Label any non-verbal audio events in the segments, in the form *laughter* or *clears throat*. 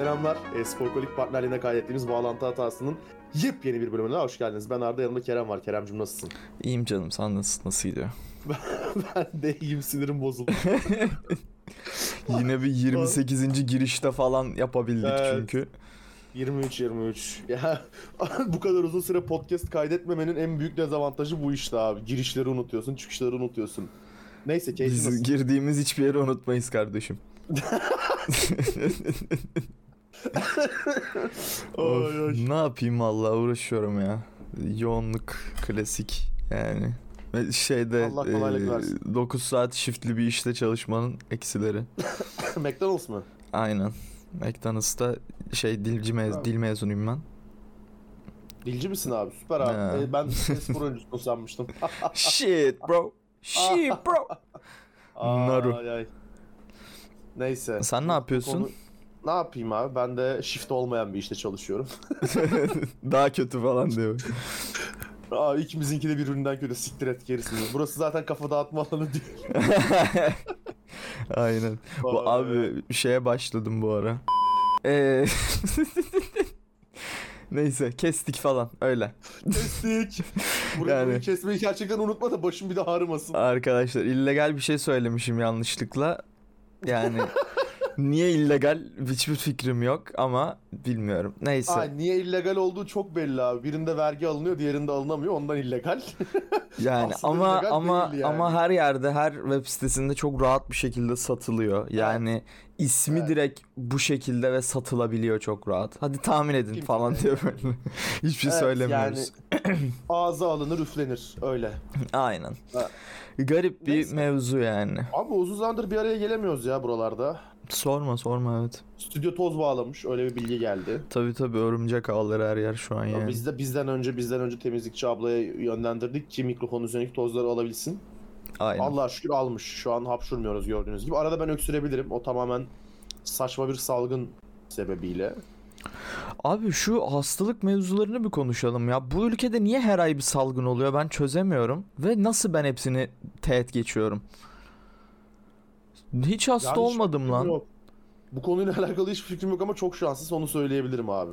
Selamlar. E, Sporkolik partnerliğine kaydettiğimiz bağlantı hatasının yepyeni bir bölümüne hoş geldiniz. Ben Arda yanımda Kerem var. Keremcim nasılsın? İyiyim canım sen nasıl, nasıl gidiyor? *laughs* ben de iyiyim sinirim bozuldu. *laughs* Yine bir 28. girişte falan yapabildik Evet. çünkü. 23-23. Ya *laughs* bu kadar uzun süre podcast kaydetmemenin en büyük dezavantajı bu işte abi. Girişleri unutuyorsun, çıkışları unutuyorsun. Neyse keyfin Biz nasıl? girdiğimiz hiçbir yeri unutmayız kardeşim. Ay. ne yapayım vallahi uğraşıyorum ya. Yoğunluk klasik yani. Ve Şeyde e, versin. 9 saat shiftli bir işte çalışmanın eksileri. *laughs* McDonald's mı? Aynen. McDonald's'ta şey dilci mez Ha. dil mezunuyum ben. Dilci misin abi? Süper abi. Ha. E, ben *laughs* spor oyuncusun sanmıştım. *laughs* Shit bro. Shit bro. Naru. Ay, ay. Neyse. Sen ne yapıyorsun? konu- Ne yapayım abi? Ben de shift olmayan bir işte çalışıyorum. *laughs* Daha kötü falan diyor. Aa, ikimizinki de birbirinden kötü. Siktir et gerisini. Burası zaten kafa dağıtma alanı değil. *laughs* Aynen. Bu abi şeye başladım bu ara. Ee... *laughs* Neyse kestik falan öyle. Kestik. Burayı, Yani- kesmeyi gerçekten unutma da başım bir de ağrımasın. Arkadaşlar illegal bir şey söylemişim yanlışlıkla. Yani niye illegal hiçbir fikrim yok ama bilmiyorum. Neyse. Ay, niye illegal olduğu çok belli abi. Birinde vergi alınıyor, diğerinde alınamıyor. Ondan illegal. *laughs* Yani Aslında ama illegal ama yani. ama her yerde her web sitesinde çok rahat bir şekilde satılıyor. Yani ismi Evet. direkt bu şekilde ve satılabiliyor çok rahat. Hadi tahmin edin Kim falan diye böyle. *laughs* Hiçbir şey Evet, söylemiyoruz. *clears throat* Ağza alınır, üflenir. Öyle. *laughs* Aynen. Ha. Garip bir Neyse. mevzu yani. Abi uzun zamandır bir araya gelemiyoruz ya buralarda. Sorma sorma evet. Stüdyo toz bağlamış. Öyle bir bilgi geldi. Tabi tabi örümcek ağları her yer şu an Ya yani. Biz de bizden önce bizden önce temizlikçi ablaya yönlendirdik ki mikrofonun üzerindeki tozları alabilsin. Aynen. Allah'a şükür almış. Şu an hapşurmuyoruz gördüğünüz gibi. Arada ben öksürebilirim. O tamamen saçma bir salgın sebebiyle. Abi şu hastalık mevzularını bir konuşalım ya. Bu ülkede niye her ay bir salgın oluyor ben çözemiyorum. Ve nasıl ben hepsini teğet geçiyorum. Hiç hasta Yani hiç olmadım fikrim lan. Yok. Bu konuyla *laughs* alakalı hiçbir fikrim yok ama çok şanssız onu söyleyebilirim abi.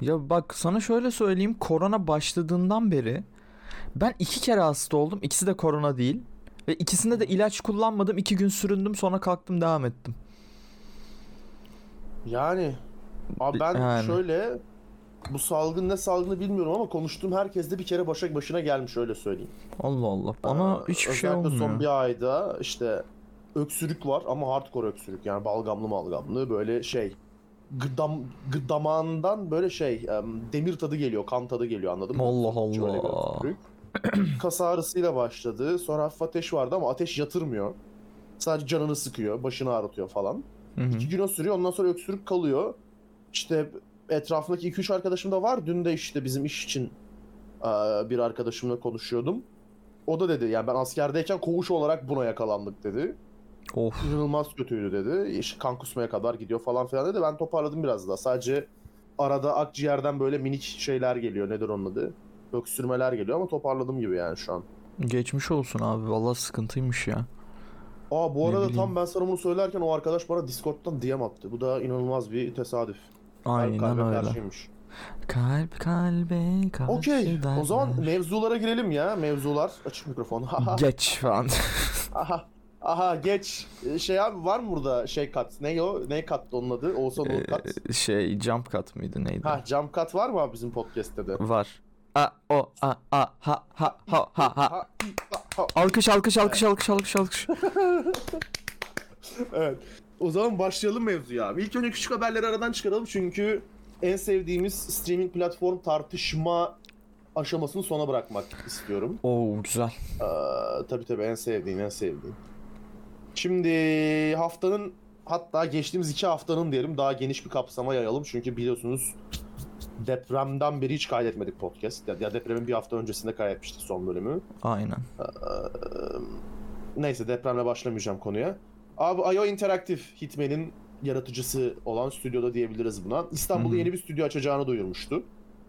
Ya bak sana şöyle söyleyeyim. Korona başladığından beri ben iki kere hasta oldum. İkisi de korona değil. Ve ikisinde de ilaç kullanmadım. iki gün süründüm sonra kalktım devam ettim. Yani abi ben Yani. şöyle bu salgın ne salgını bilmiyorum ama konuştuğum herkes de bir kere başa başına gelmiş öyle söyleyeyim. Allah Allah. Bana Aa, hiçbir şey olmuyor. son bir ayda işte öksürük var ama hardcore öksürük yani balgamlı malgamlı böyle şey gıdam gıdamağından böyle şey em, demir tadı geliyor kan tadı geliyor anladın mı? Allah Allah. *clears throat* Kas ağrısıyla başladı sonra hafif ateş vardı ama ateş yatırmıyor. Sadece canını sıkıyor başını ağrıtıyor falan. Hı hı. İki gün o sürüyor ondan sonra öksürük kalıyor. İşte etrafındaki 2-3 arkadaşım da var. Dün de işte bizim iş için eee, bir arkadaşımla konuşuyordum. O da dedi yani ben askerdeyken koğuş olarak buna yakalandık dedi. Of. İnanılmaz kötüydü dedi. İşte kan kusmaya kadar gidiyor falan filan dedi. Ben toparladım biraz daha. Sadece arada akciğerden böyle minik şeyler geliyor. Nedir onun adı? Öksürmeler geliyor ama toparladım gibi yani şu an. Geçmiş olsun abi. Vallahi sıkıntıymış ya. Aa bu arada tam ben sana bunu söylerken o arkadaş bana Discord'dan DM attı. Bu da inanılmaz bir tesadüf. Aynen kalbe öyle. karşıymış. Kalp kalbe karşı Okey. O zaman mevzulara girelim ya. Mevzular. Açık mikrofon. *laughs* Geç falan. Aha. Aha geç. Ee, Şey abi var mı burada şey kat? Ne o? Ne kattı onun adı? Oğuzhan Uğur kat. Ee, şey jump cut mıydı neydi? Ha jump kat var mı abi bizim podcast'te de? Var. A o a a ha ha ha ha ha. Alkış alkış alkış alkış alkış alkış. *laughs* Evet. O zaman başlayalım mevzuya abi. İlk önce küçük haberleri aradan çıkaralım çünkü en sevdiğimiz streaming platform tartışma aşamasını sona bırakmak istiyorum. Oo güzel. Ee, tabii tabii en sevdiğim en sevdiğim. Şimdi haftanın hatta geçtiğimiz iki haftanın diyelim daha geniş bir kapsama yayalım. Çünkü biliyorsunuz depremden beri hiç kaydetmedik podcast. Ya, depremin bir hafta öncesinde kaydetmiştik son bölümü. Aynen. Ee, neyse depremle başlamayacağım konuya. Abi IO Interactive Hitman'in yaratıcısı olan stüdyoda diyebiliriz buna. İstanbul'da Hı hı. yeni bir stüdyo açacağını duyurmuştu.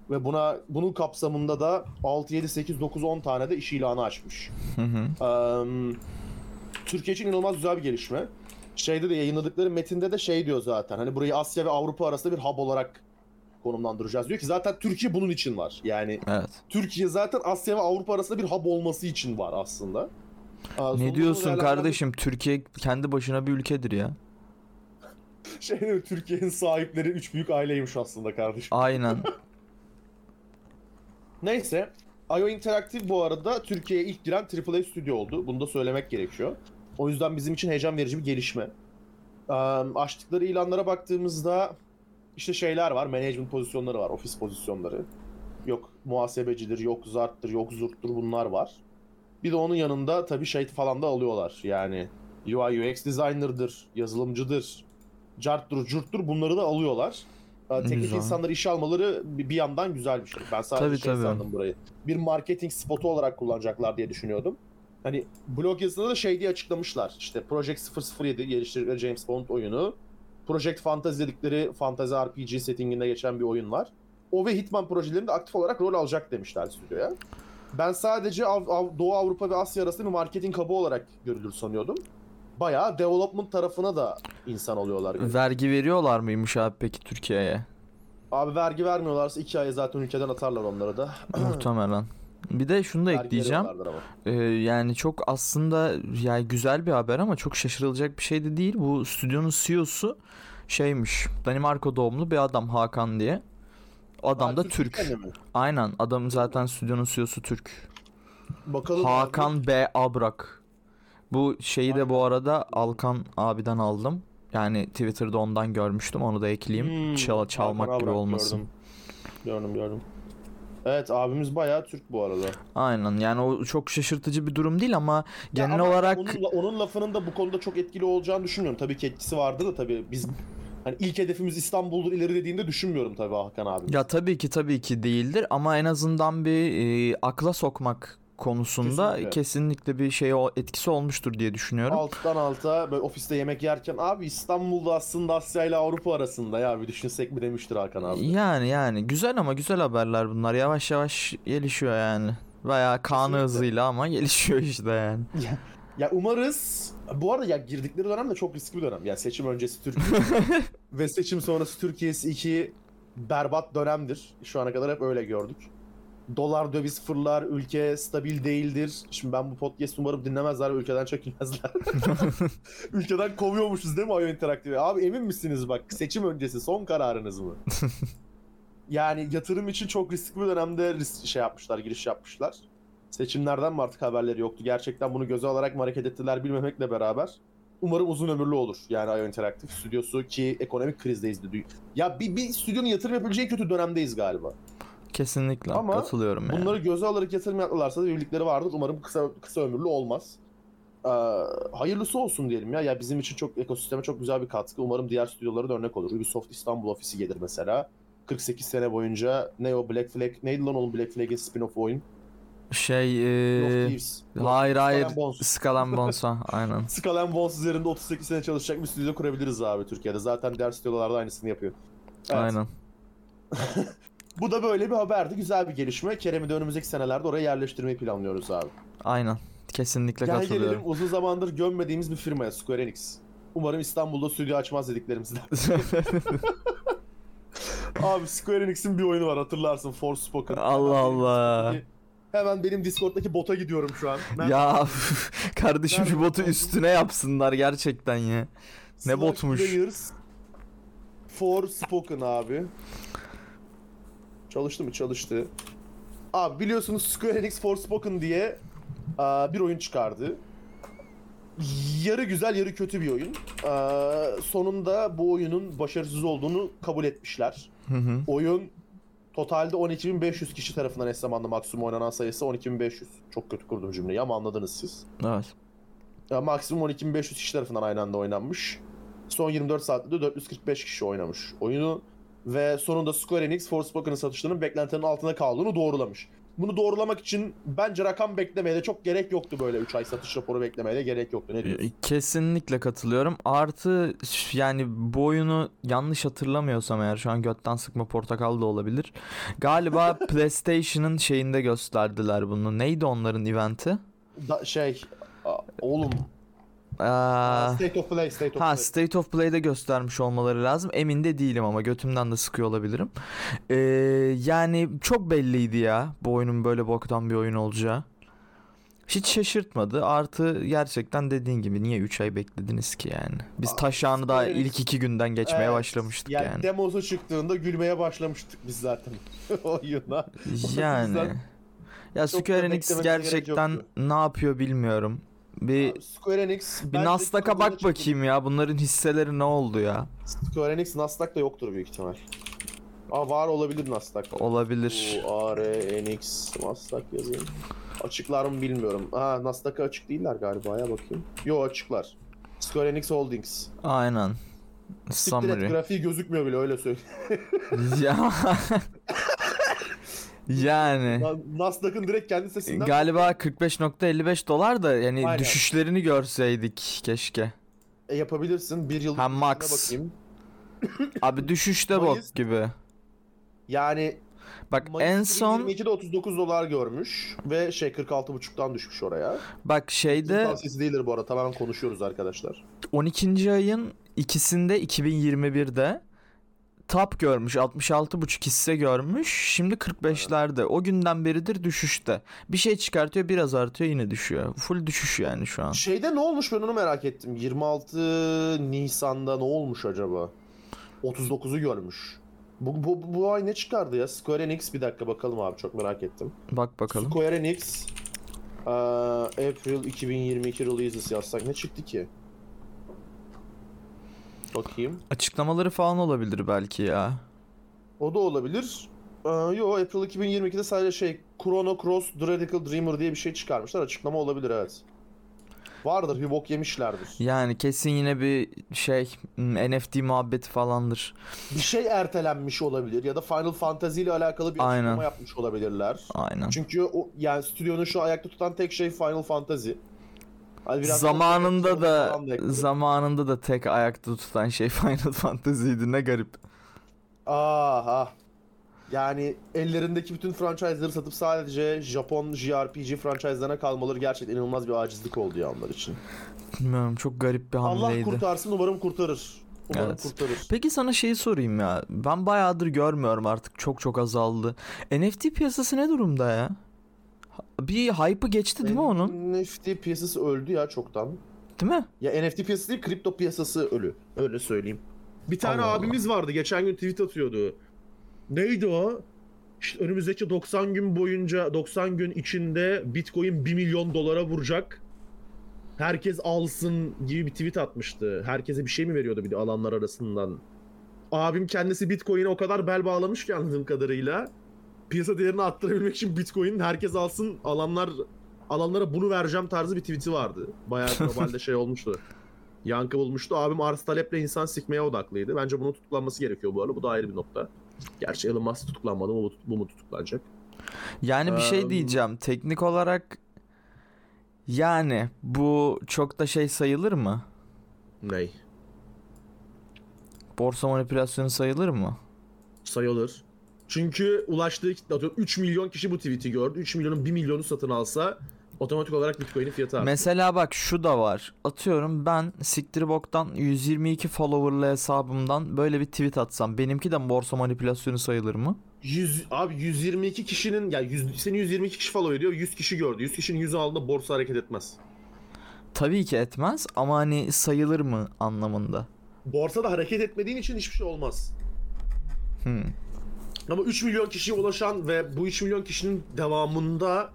Ve buna bunun kapsamında da 6, 7, 8, 9, 10 tane de iş ilanı açmış. Hı Türkiye için inanılmaz güzel bir gelişme. Şeyde de yayınladıkları metinde de şey diyor zaten. Hani burayı Asya ve Avrupa arasında bir hub olarak konumlandıracağız. Diyor ki zaten Türkiye bunun için var. Yani Evet. Türkiye zaten Asya ve Avrupa arasında bir hub olması için var aslında. Aa, Ne diyorsun kardeşim? Türkiye kendi başına bir ülkedir ya. *laughs* Şey? Türkiye'nin sahipleri üç büyük aileymiş aslında kardeşim. Aynen. *laughs* Neyse. IO Interactive bu arada Türkiye'ye ilk giren AAA stüdyo oldu. Bunu da söylemek gerekiyor. O yüzden bizim için heyecan verici bir gelişme. Ee, açtıkları ilanlara baktığımızda işte şeyler var. Management pozisyonları var. Ofis pozisyonları. Yok muhasebecidir, yok zarttır, yok zurttur bunlar var. Bir de onun yanında tabii şey falan da alıyorlar. Yani UI UX designer'dır, yazılımcıdır, carttur, curttur bunları da alıyorlar. Ee, Teknik Güzel. insanları işe almaları bir bir yandan güzel bir şey. Ben sadece Tabii, şey tabii. sandım burayı. Bir marketing spotu olarak kullanacaklar diye düşünüyordum. Hani blog yazısında da şey diye açıklamışlar. İşte Project 007 geliştirdikleri James Bond oyunu. Project Fantasy dedikleri fantasy RPG settinginde geçen bir oyun var. O ve Hitman projelerinde aktif olarak rol alacak demişler stüdyoya. Ben sadece Av- Av- Doğu Avrupa ve Asya arasında bir marketing hub'ı olarak görülür sanıyordum. Bayağı development tarafına da insan oluyorlar. galiba. Vergi veriyorlar mıymış abi peki Türkiye'ye? Abi vergi vermiyorlarsa iki ay zaten ülkeden atarlar onları da. *clears throat* Muhtemelen. Bir de şunu da ekleyeceğim. Ee, yani çok aslında yani güzel bir haber ama çok şaşırılacak bir şey de değil. Bu stüdyonun CEO'su şeymiş. Danimarka doğumlu bir adam Hakan diye. Adam da Türk? Aynen adam zaten stüdyonun CEO'su Türk. Bakalım abi. Hakan B. Abrak. Bu şeyi de bu arada Alkan abiden aldım. Yani Twitter'da ondan görmüştüm. Onu da ekleyeyim. Hmm, Çal- çalmak Hakan gibi olmasın. Gördüm. gördüm gördüm. Evet abimiz bayağı Türk bu arada. Aynen. Yani o çok şaşırtıcı bir durum değil ama genel ama olarak onun, onun lafının da bu konuda çok etkili olacağını düşünmüyorum. Tabii ki etkisi vardı da tabii biz hani ilk hedefimiz İstanbul'dur ileri dediğinde düşünmüyorum tabii Hakan abi. Ya tabii ki tabii ki değildir ama en azından bir e, akla sokmak konusunda Kesinlikle. kesinlikle, bir şey etkisi olmuştur diye düşünüyorum. Alttan alta böyle ofiste yemek yerken abi İstanbul'da aslında Asya ile Avrupa arasında ya bir düşünsek mi demiştir Hakan abi. Yani yani güzel ama güzel haberler bunlar. Yavaş yavaş gelişiyor yani. Bayağı kanı hızıyla ama gelişiyor işte yani. *laughs* Ya umarız bu arada ya girdikleri dönem de çok riskli bir dönem. Ya seçim öncesi Türkiye *laughs* ve seçim sonrası Türkiye'si iki berbat dönemdir. Şu ana kadar hep öyle gördük. Dolar döviz fırlar, ülke stabil değildir. Şimdi ben bu podcast umarım dinlemezler ve ülkeden çekilmezler. *laughs* *laughs* ülkeden kovuyormuşuz değil mi IO Interactive? Abi emin misiniz bak seçim öncesi son kararınız mı? *laughs* yani yatırım için çok riskli bir dönemde risk şey yapmışlar, giriş yapmışlar. Seçimlerden mi artık haberleri yoktu? Gerçekten bunu göze alarak mı hareket ettiler bilmemekle beraber. Umarım uzun ömürlü olur yani IO Interactive stüdyosu ki ekonomik krizdeyiz. de- Ya bir, bir stüdyonun yatırım yapabileceği kötü dönemdeyiz galiba. Kesinlikle Ama katılıyorum yani. Bunları göze alarak yatırım yaptılarsa da birlikleri vardır. Umarım kısa kısa ömürlü olmaz. Ee, hayırlısı olsun diyelim ya. Ya bizim için çok ekosisteme çok güzel bir katkı. Umarım diğer stüdyolara da örnek olur. Ubisoft İstanbul ofisi gelir mesela. 48 sene boyunca ne o Black Flag neydi lan onun Black Flag'in spin-off oyun? Şey e, Thieves. hayır Skull hayır Bones. Skull and Bones'a aynen. *laughs* Skull Bones üzerinde 38 sene çalışacak bir stüdyo kurabiliriz abi Türkiye'de. Zaten diğer stüdyolarda aynısını yapıyor. Evet. Aynen. *laughs* Bu da böyle bir haberdi. Güzel bir gelişme. Kerem'i de önümüzdeki senelerde oraya yerleştirmeyi planlıyoruz abi. Aynen. Kesinlikle Gel katılıyorum. gelelim uzun zamandır gömmediğimiz bir firmaya Square Enix. Umarım İstanbul'da stüdyo açmaz dediklerimizden. *laughs* Abi Square Enix'in bir oyunu var hatırlarsın Forspoken. Allah Allah. Hemen benim Discord'daki bota gidiyorum şu an. Ben- ya *laughs* kardeşim şu Nerede botu botu? üstüne yapsınlar gerçekten ya. ne Slack botmuş? Players Forspoken abi. Çalıştı mı? Çalıştı. Abi biliyorsunuz Square Enix Forspoken diye aa, bir oyun çıkardı. Yarı güzel yarı kötü bir oyun. Aa, sonunda bu oyunun başarısız olduğunu kabul etmişler. Hı hı. Oyun totalde 12.500 kişi tarafından eş zamanlı maksimum oynanan sayısı 12.500. Çok kötü kurdum cümleyi ama anladınız siz. Evet. Ya maksimum 12.500 kişi tarafından aynı anda oynanmış. Son 24 saatte de 445 kişi oynamış oyunu. Ve sonunda Square Enix Forspoken'ın satışlarının beklentilerin altında kaldığını doğrulamış. Bunu doğrulamak için bence rakam beklemeye de çok gerek yoktu böyle 3 ay satış raporu beklemeye de gerek yoktu. Ne diyorsun? Kesinlikle katılıyorum. Artı yani bu oyunu yanlış hatırlamıyorsam eğer şu an götten sıkma portakal da olabilir. Galiba *laughs* PlayStation'ın şeyinde gösterdiler bunu. Neydi onların eventi? Da, şey oğlum Aa, State of Play, State of Ha Play. State of Play'de göstermiş olmaları lazım. Emin de değilim ama götümden de sıkıyor olabilirim. Ee, yani çok belliydi ya bu oyunun böyle boktan bir oyun olacağı. Hiç şaşırtmadı. Artı gerçekten dediğin gibi niye 3 ay beklediniz ki yani? Biz taşağını daha ilk iki günden geçmeye Evet, başlamıştık yani. yani. demosu çıktığında gülmeye başlamıştık biz zaten *laughs* oyuna. Yani. yüzden Ya çok da Square Enix beklememize gerek gerçekten yoktu. ne yapıyor bilmiyorum. Bir Square Enix bir Nasdaq'a bak bakayım ya. Bunların hisseleri ne oldu ya? Square Enix Nasdaq'ta yoktur büyük ihtimal. Aa var olabilir Nasdaq. Olabilir. Bu AR, Enix, Nasdaq yazayım. Açıklar mı bilmiyorum. Aa Nasdaq'a açık değiller galiba ya bakayım. Yo açıklar. Square Enix Holdings. Aynen. Siktir et, Summary. grafiği gözükmüyor bile öyle söyleyeyim. *laughs* ya. *laughs* yani. Na- Nasdaq'ın direkt kendi sesinden Galiba 45.55 dolar da yani Aynen. düşüşlerini görseydik keşke. E, yapabilirsin. Bir yıl Ha, max. bakayım. *coughs* Abi düşüşte Mayıs- bok gibi. Yani Bak Mayıs en son 2022'de 39 dolar görmüş ve şey 46.5'tan düşmüş oraya. bak şeyde tavsiyesi değildir bu arada. Tamamen konuşuyoruz arkadaşlar. 12. ayın ikisinde 2021'de top görmüş 66.5 hisse görmüş şimdi 45'lerde o günden beridir düşüşte bir şey çıkartıyor biraz artıyor yine düşüyor full düşüş yani şu an Şeyde ne olmuş ben onu merak ettim. 26 Nisan'da ne olmuş acaba? 39'u görmüş. Bu, bu, bu ay ne çıkardı ya? Square Enix bir dakika bakalım abi çok merak ettim. bak bakalım Square Enix eee, April 2022 releases yazsak ne çıktı ki? Bakayım. açıklamaları falan olabilir belki ya O da olabilir. Ee, yo April 2022'de sadece şey Chrono Cross The Radical Dreamer diye bir şey çıkarmışlar. Açıklama olabilir evet. Vardır bir bok yemişlerdir. yani kesin yine bir şey hmm, NFT muhabbeti falandır Bir şey ertelenmiş olabilir ya da Final Fantasy ile alakalı bir Aynen. açıklama yapmış olabilirler. aynen Çünkü o yani stüdyonun şu ayakta tutan tek şey Final Fantasy. Hani zamanında da ekledi. zamanında da tek ayakta tutan şey *laughs* Final Fantasy'ydi ne garip Aha. Yani ellerindeki bütün franchise'ları satıp sadece Japon JRPG franchise'larına kalmaları gerçekten inanılmaz bir acizlik oldu ya onlar için. bilmiyorum çok garip bir Allah hamleydi kurtarsın umarım kurtarır. Umarım Evet. kurtarır. Peki sana şeyi sorayım ya. Ben bayağıdır görmüyorum artık çok çok azaldı. NFT piyasası ne durumda ya? Bir hype'ı geçti değil mi onun? NFT piyasası öldü ya çoktan. Değil mi? Ya NFT piyasası değil kripto piyasası ölü. Öyle söyleyeyim. Bir tane Allah Allah. abimiz vardı geçen gün tweet atıyordu. Neydi o? İşte önümüzdeki 90 gün boyunca 90 gün içinde Bitcoin 1 milyon dolara vuracak. Herkes alsın gibi bir tweet atmıştı. Herkese bir şey mi veriyordu bir de alanlar arasından? Abim kendisi Bitcoin'e o kadar bel bağlamış ki anladığım kadarıyla. Piyasa değerini arttırabilmek için Bitcoin herkes alsın alanlar alanlara bunu vereceğim tarzı bir tweet'i vardı. Bayağı globalde şey olmuştu. *laughs* Yankı bulmuştu. Abim arz taleple insan sikmeye odaklıydı. Bence bunun tutuklanması gerekiyor bu arada. Bu da ayrı bir nokta. Gerçi Elon Musk tutuklanmadı mı bu, mu tutuklanacak? Yani bir şey diyeceğim. Teknik olarak yani bu çok da şey sayılır mı? Ney? Borsa manipülasyonu sayılır mı? Sayılır. Çünkü ulaştığı kitle atıyorum 3 milyon kişi bu tweet'i gördü. 3 milyonun 1 milyonu satın alsa otomatik olarak Bitcoin'in fiyatı artıyor. Mesela bak şu da var. Atıyorum ben siktir boktan 122 follower'lı hesabımdan böyle bir tweet atsam benimki de borsa manipülasyonu sayılır mı? 100, abi 122 kişinin ya 100, seni 122 kişi follow ediyor. 100 kişi gördü. 100 kişinin 100'ü aldığında borsa hareket etmez. Tabii ki etmez ama hani sayılır mı anlamında. Borsada hareket etmediğin için hiçbir şey olmaz. Hmm. Ama 3 milyon kişiye ulaşan ve bu 3 milyon kişinin devamında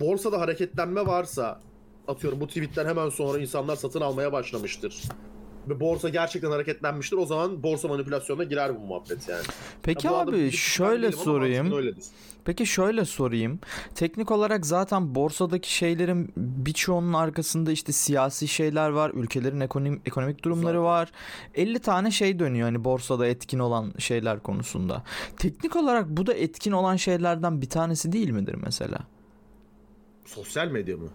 borsada hareketlenme varsa atıyorum bu tweetten hemen sonra insanlar satın almaya başlamıştır. Ve borsa gerçekten hareketlenmiştir. O zaman borsa manipülasyonuna girer bu muhabbet yani. Peki Ya abi şöyle ama sorayım. öyledir. Peki şöyle sorayım. Teknik olarak zaten borsadaki şeylerin birçoğunun arkasında işte siyasi şeyler var, ülkelerin ekonomik, ekonomik durumları var. 50 tane şey dönüyor hani borsada etkin olan şeyler konusunda. Teknik olarak bu da etkin olan şeylerden bir tanesi değil midir mesela? Sosyal medya mı?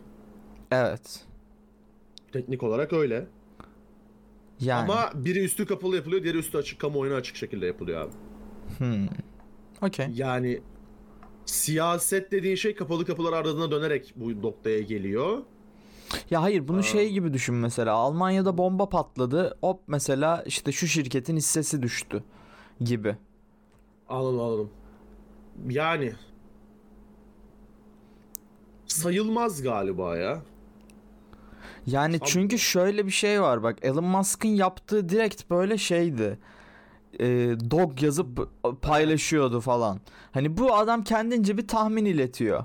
Evet. Teknik olarak öyle. Yani. Ama biri üstü kapalı yapılıyor, diğeri üstü açık, kamuoyuna açık şekilde yapılıyor abi. Hmm. Okey. Yani siyaset dediğin şey kapalı kapılar ardına dönerek bu noktaya geliyor. Ya hayır bunu Aa. şey gibi düşün mesela. Almanya'da bomba patladı. Hop mesela işte şu şirketin hissesi düştü gibi. Anladım anladım. Yani sayılmaz galiba ya. Yani Abi- çünkü şöyle bir şey var bak Elon Musk'ın yaptığı direkt böyle şeydi. Ee, dog yazıp paylaşıyordu falan. Hani bu adam kendince bir tahmin iletiyor.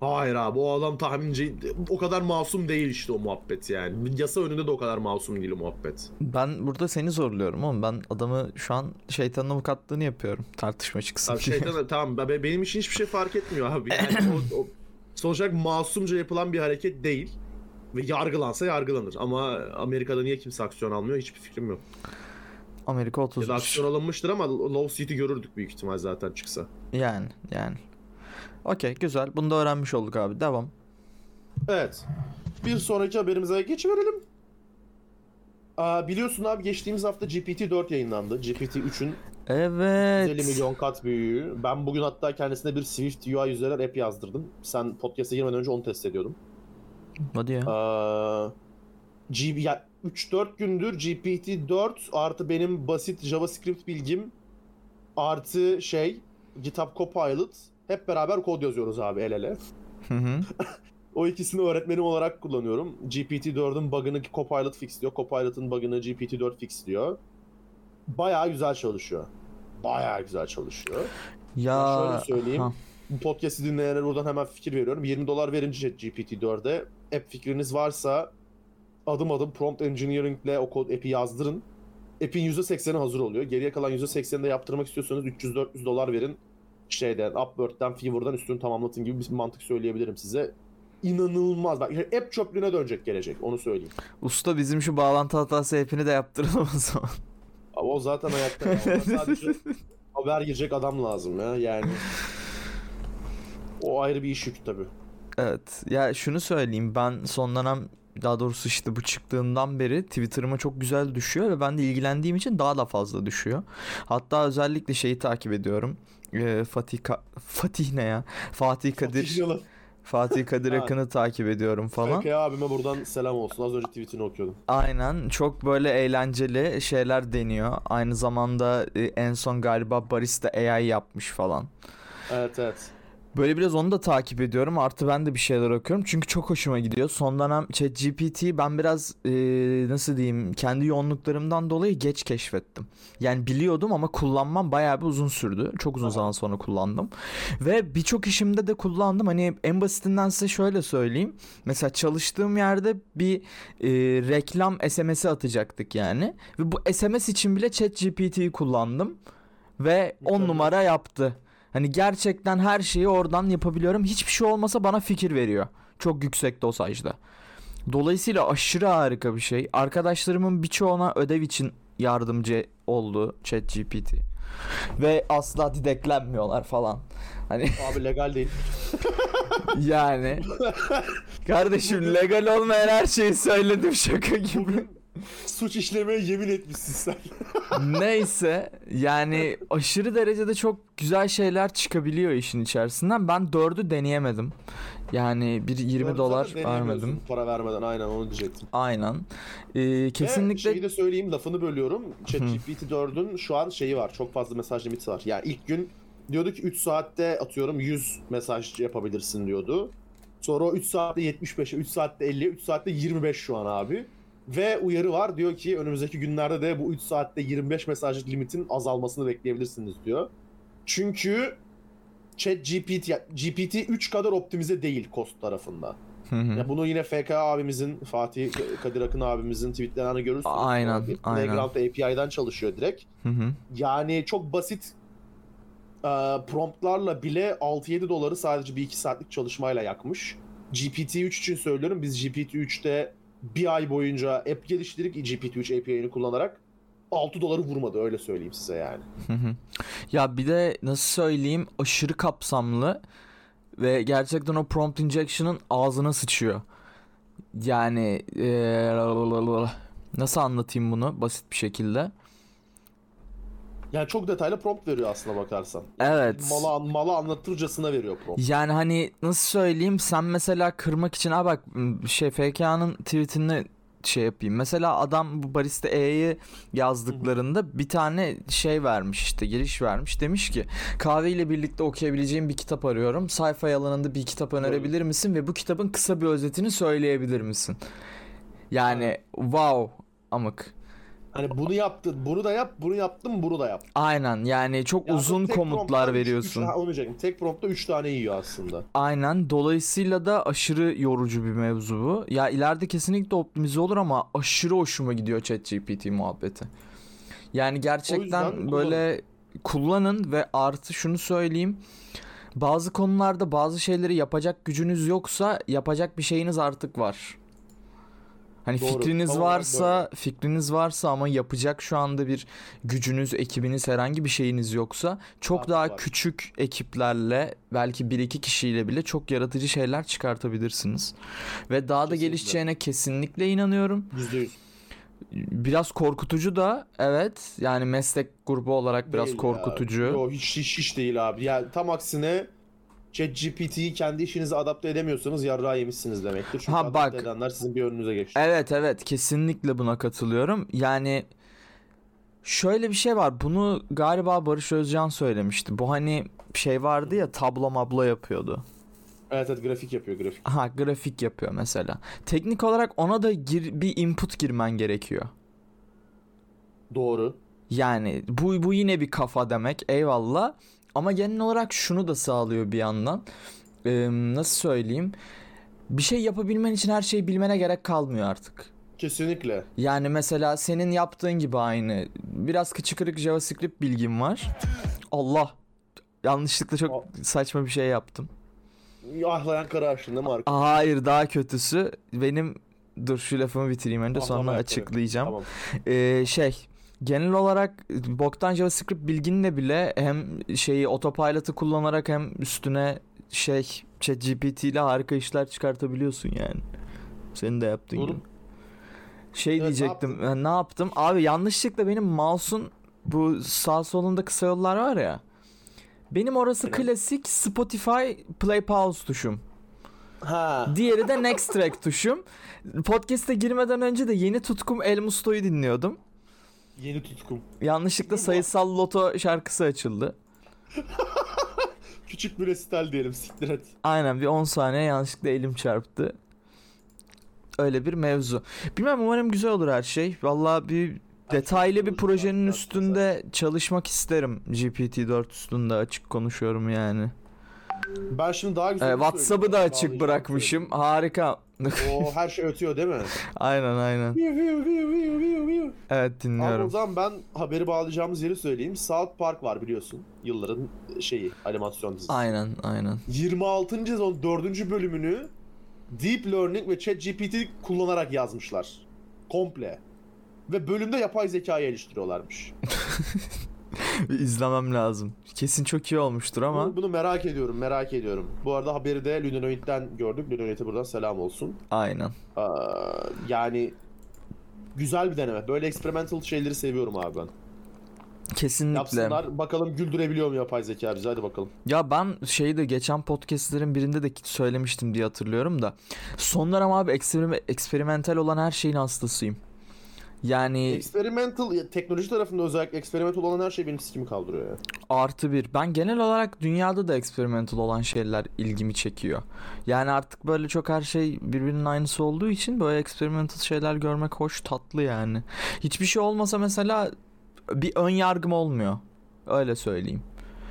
Hayır abi o adam tahminci o kadar masum değil işte o muhabbet yani. Yasa önünde de o kadar masum değil o muhabbet. Ben burada seni zorluyorum oğlum. Ben adamı şu an şeytanın avukatlığını yapıyorum. Tartışma çıksın Abi diye. şeytan tamam be- benim için hiçbir şey fark etmiyor abi. Yani *laughs* o, o, sonuç olarak masumca yapılan bir hareket değil. Ve yargılansa yargılanır. Ama Amerika'da niye kimse aksiyon almıyor hiçbir fikrim yok. Amerika Ya 30. da aksiyon alınmıştır ama Law City görürdük büyük ihtimal zaten çıksa. Yani yani. Okey güzel. Bunu da öğrenmiş olduk abi. Devam. Evet. Bir sonraki haberimize geçiverelim. Aa, biliyorsun abi geçtiğimiz hafta GPT-4 yayınlandı. GPT-3'ün Evet. 150 milyon kat büyüğü. Ben bugün hatta kendisine bir Swift UI üzerinden app yazdırdım. Sen podcast'a girmeden önce onu test ediyordum. Hadi ya. Aa, G ya 3-4 gündür GPT-4 artı benim basit JavaScript bilgim artı şey GitHub Copilot hep beraber kod yazıyoruz abi el ele. Hı hı. *laughs* O ikisini öğretmenim olarak kullanıyorum. GPT-4'ün bug'ını Copilot fixliyor. Copilot'ın bug'ını GPT-4 fixliyor. Bayağı güzel çalışıyor. Bayağı güzel çalışıyor. Ya şöyle söyleyeyim. ha. Bu podcast'i dinleyenlere buradan hemen fikir veriyorum. 20 dolar verince GPT-4'e app fikriniz varsa adım adım prompt engineering ile o kod app'i yazdırın. App'in %80'i hazır oluyor. Geriye kalan %80'ini de yaptırmak istiyorsanız 300-400 dolar verin. Şeyden, Upwork'ten, Fiverr'dan üstünü tamamlatın gibi bir mantık söyleyebilirim size. İnanılmaz. Bak app çöplüğüne dönecek gelecek. Onu söyleyeyim. Usta bizim şu bağlantı hatası hepini de yaptıralım o zaman. Ama o zaten hayatta. *laughs* ya. Ona sadece haber girecek adam lazım ya. Yani o ayrı bir iş yükü tabii. Evet. Ya şunu söyleyeyim. Ben son dönem daha doğrusu işte bu çıktığından beri Twitter'ıma çok güzel düşüyor ve ben de ilgilendiğim için daha da fazla düşüyor. Hatta özellikle şeyi takip ediyorum. Ee, Fatih Ka- Fatih ne ya? Fatih Kadir Fatih Yalan. Fatih Kadir. *laughs* Akın'ı takip ediyorum falan. FK abime buradan selam olsun. Az önce tweetini okuyordum. Aynen çok böyle eğlenceli şeyler deniyor. Aynı zamanda e, en son galiba Barista AI yapmış falan. Evet evet. Böyle biraz onu da takip ediyorum. Artı ben de bir şeyler okuyorum. Çünkü çok hoşuma gidiyor. Son dönem ChatGPT'yi ben biraz e, nasıl diyeyim kendi yoğunluklarımdan dolayı geç keşfettim. Yani biliyordum ama kullanmam bayağı bir uzun sürdü. Çok uzun zaman sonra kullandım. Ve birçok işimde de kullandım. Hani en basitinden size şöyle söyleyeyim. Mesela çalıştığım yerde bir e, reklam SMS'i atacaktık yani. Ve bu SMS için bile ChatGPT'yi kullandım. Ve 10 Mükemmel. numara yaptı. Hani gerçekten her şeyi oradan yapabiliyorum. Hiçbir şey olmasa bana fikir veriyor. Çok yüksek dosajda. Dolayısıyla aşırı harika bir şey. Arkadaşlarımın birçoğuna ödev için yardımcı oldu ChatGPT. Ve asla dideklenmiyorlar falan. Hani *laughs* Abi legal değil. yani *laughs* kardeşim legal olmayan her şeyi söyledim şaka gibi. *laughs* Suç işlemeye yemin etmişsin sen. *laughs* Neyse yani aşırı derecede çok güzel şeyler çıkabiliyor işin içerisinden. Ben 4'ü deneyemedim. Yani bir 20 Zaten dolar vermedim. Para vermeden aynen onu diyecektim. Aynen. Ee, Ve kesinlikle şeyi de söyleyeyim lafını bölüyorum. ChatGPT 4'ün şu an şeyi var. Çok fazla mesaj limiti var. Yani ilk gün diyordu ki 3 saatte atıyorum 100 mesaj yapabilirsin diyordu. Sonra o 3 saatte 75'e, 3 saatte 50'ye, 3 saatte 25 şu an abi. Ve uyarı var diyor ki önümüzdeki günlerde de bu 3 saatte 25 mesajlık limitin azalmasını bekleyebilirsiniz diyor. Çünkü ChatGPT ya GPT 3 kadar optimize değil cost tarafında. Hı hı. Ya bunu yine FK abimizin, Fatih Kadir Akın abimizin tweetlerini görürsünüz. Aynen, Abi, aynen. Playground API'den çalışıyor direkt. Hı hı. Yani çok basit e, promptlarla bile 6-7 doları sadece bir 2 saatlik çalışmayla yakmış. GPT-3 için söylüyorum. Biz GPT-3'te bir ay boyunca app geliştirdik GPT-3 API'ini kullanarak 6 doları vurmadı öyle söyleyeyim size yani. Ya bir de nasıl söyleyeyim aşırı kapsamlı ve gerçekten o prompt injection'ın ağzına sıçıyor. Yani eee, nasıl anlatayım bunu basit bir şekilde? Yani çok detaylı prompt veriyor aslına bakarsan. Evet. Malı, an- malı anlatırcasına veriyor prompt. Yani hani nasıl söyleyeyim sen mesela kırmak için ha bak şey FK'nın tweetini şey yapayım. Mesela adam bu barista E'yi yazdıklarında bir tane şey vermiş işte giriş vermiş. Demiş ki kahveyle birlikte okuyabileceğim bir kitap arıyorum. Sayfa alanında bir kitap önerebilir misin ve bu kitabın kısa bir özetini söyleyebilir misin? Yani wow amık. Hani bunu yaptın, bunu da yap, bunu yaptım, bunu da yap. Aynen yani çok Ya uzun komutlar üç- veriyorsun. Üç, ha, onu diyecektim. Tek promptta 3 tane yiyor aslında. Aynen. Dolayısıyla da aşırı yorucu bir mevzu bu. Ya ileride kesinlikle optimize olur ama aşırı hoşuma gidiyor ChatGPT muhabbeti. Yani gerçekten böyle kullanın ve artı şunu söyleyeyim. Bazı konularda bazı şeyleri yapacak gücünüz yoksa yapacak bir şeyiniz artık var. Hani Doğru. fikriniz Tam olarak varsa, fikriniz varsa ama yapacak şu anda bir gücünüz, ekibiniz, herhangi bir şeyiniz yoksa çok Artık daha var. küçük ekiplerle belki bir iki kişiyle bile çok yaratıcı şeyler çıkartabilirsiniz. Ve daha da Kesinlikle. gelişeceğine kesinlikle inanıyorum. %100. Biraz korkutucu da evet. Yani meslek grubu olarak biraz Değil ya. korkutucu. Yo, hiç, hiç, hiç değil abi. Yani tam aksine ChatGPT'yi kendi işinize adapte edemiyorsanız yarrağı yemişsiniz demektir. Çünkü Ha, bak. edenler sizin bir önünüze geçti. Evet evet kesinlikle buna katılıyorum. Yani şöyle bir şey var. Bunu galiba Barış Özcan söylemişti. Bu hani şey vardı ya tablo mablo yapıyordu. Evet evet grafik yapıyor grafik. Ha grafik yapıyor mesela. Teknik olarak ona da gir, bir input girmen gerekiyor. Doğru. Yani bu bu yine bir kafa demek. Eyvallah. Ama genel olarak şunu da sağlıyor bir yandan. Ee, nasıl söyleyeyim? Bir şey yapabilmen için her şeyi bilmene gerek kalmıyor artık. Kesinlikle. Yani mesela senin yaptığın gibi aynı. Biraz kıçı kırık JavaScript bilgim var. Allah. Yanlışlıkla çok saçma bir şey yaptım. Ahlayan kara aşında mı arkadaş? Hayır daha kötüsü benim dur şu lafımı bitireyim önce sonra Ahlama açıklayacağım. Tamam. Ee, şey genel olarak boktan JavaScript bilginle bile hem şeyi autopilot'ı kullanarak hem üstüne şey ChatGPT ile harika işler çıkartabiliyorsun yani. Senin de yaptığın Doğru. gibi. Şey Evet, ne diyecektim. yaptın? ben ne yaptım? Abi yanlışlıkla benim mouse'un bu sağ solunda kısa yollar var ya. Benim orası Evet. klasik Spotify play pause tuşum. Ha. Diğeri de next track tuşum. Podcast'e girmeden önce de yeni tutkum El Musto'yu dinliyordum. Yeni tutkum. Yanlışlıkla sayısal loto şarkısı açıldı. *laughs* Küçük bir resital diyelim siktir et. Aynen bir 10 saniye yanlışlıkla elim çarptı. Öyle bir mevzu. Bilmem umarım güzel olur her şey. Vallahi bir detaylı bir projenin üstünde çalışmak isterim. GPT-4 üstünde açık konuşuyorum yani. Ben şimdi daha güzel Ee, şey WhatsApp'ı da açık bırakmışım. Harika. söyleyeyim. O her şey ötüyor değil mi? *laughs* aynen aynen. Evet Abi o dinliyorum. zaman ben haberi bağlayacağımız yeri söyleyeyim. South Park var biliyorsun. Yılların şeyi, animasyon dizisi. Aynen aynen. 26. sezon 4. bölümünü Deep Learning ve ChatGPT kullanarak yazmışlar. Komple. Ve bölümde yapay zekayı geliştiriyorlarmış. *laughs* *laughs* İzlemem lazım. Kesin çok iyi olmuştur ama. Bunu, bunu merak ediyorum, merak ediyorum. Bu arada haberi de Lunoid'den gördük. Lunoid'e buradan selam olsun. Aynen. Aa, yani güzel bir deneme. Böyle experimental şeyleri seviyorum abi ben. Kesinlikle. Yapsınlar. Bakalım güldürebiliyor mu yapay zeka bizi? Hadi bakalım. Ya ben şeyi de geçen podcastlerin birinde de söylemiştim diye hatırlıyorum da. Son dönem abi eksperi- eksperimental olan her şeyin hastasıyım. Yani Experimental, teknoloji tarafında özellikle experimental olan her şey benim sikimi kaldırıyor ya. artı bir. Ben genel olarak dünyada da experimental olan şeyler ilgimi çekiyor. Yani artık böyle çok her şey birbirinin aynısı olduğu için böyle experimental şeyler görmek hoş tatlı yani. Hiçbir şey olmasa mesela bir ön yargım olmuyor. Öyle söyleyeyim.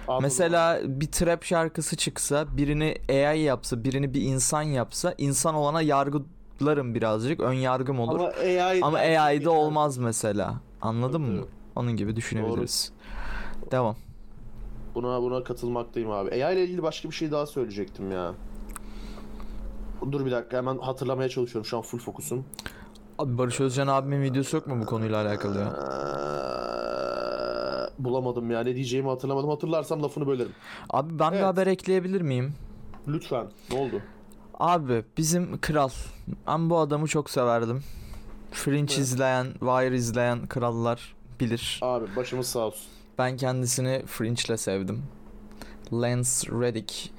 Anladım. Mesela bir trap şarkısı çıksa, birini AI yapsa, birini bir insan yapsa, insan olana yargılarım birazcık, ön yargım olur. Ama AI Ama AI'de olmaz mesela. Anladın Evet, mı? evet. Onun gibi düşünebiliriz. Devam. Buna buna katılmaktayım abi. AI ile ilgili başka bir şey daha söyleyecektim ya. Dur bir dakika hemen hatırlamaya çalışıyorum. Şu an full fokusum. Abi Barış Özcan abimin videosu yok mu bu konuyla alakalı ya? Bulamadım ya. Ne diyeceğimi hatırlamadım. Hatırlarsam lafını bölerim. Abi ben bir Evet. haber ekleyebilir miyim? Lütfen. Ne oldu? Abi bizim kral. Ben bu adamı çok severdim. Fringe Evet. izleyen, Wire izleyen krallar bilir. Abi başımız sağ olsun. Ben kendisini Fringe'le sevdim. Lance Reddick.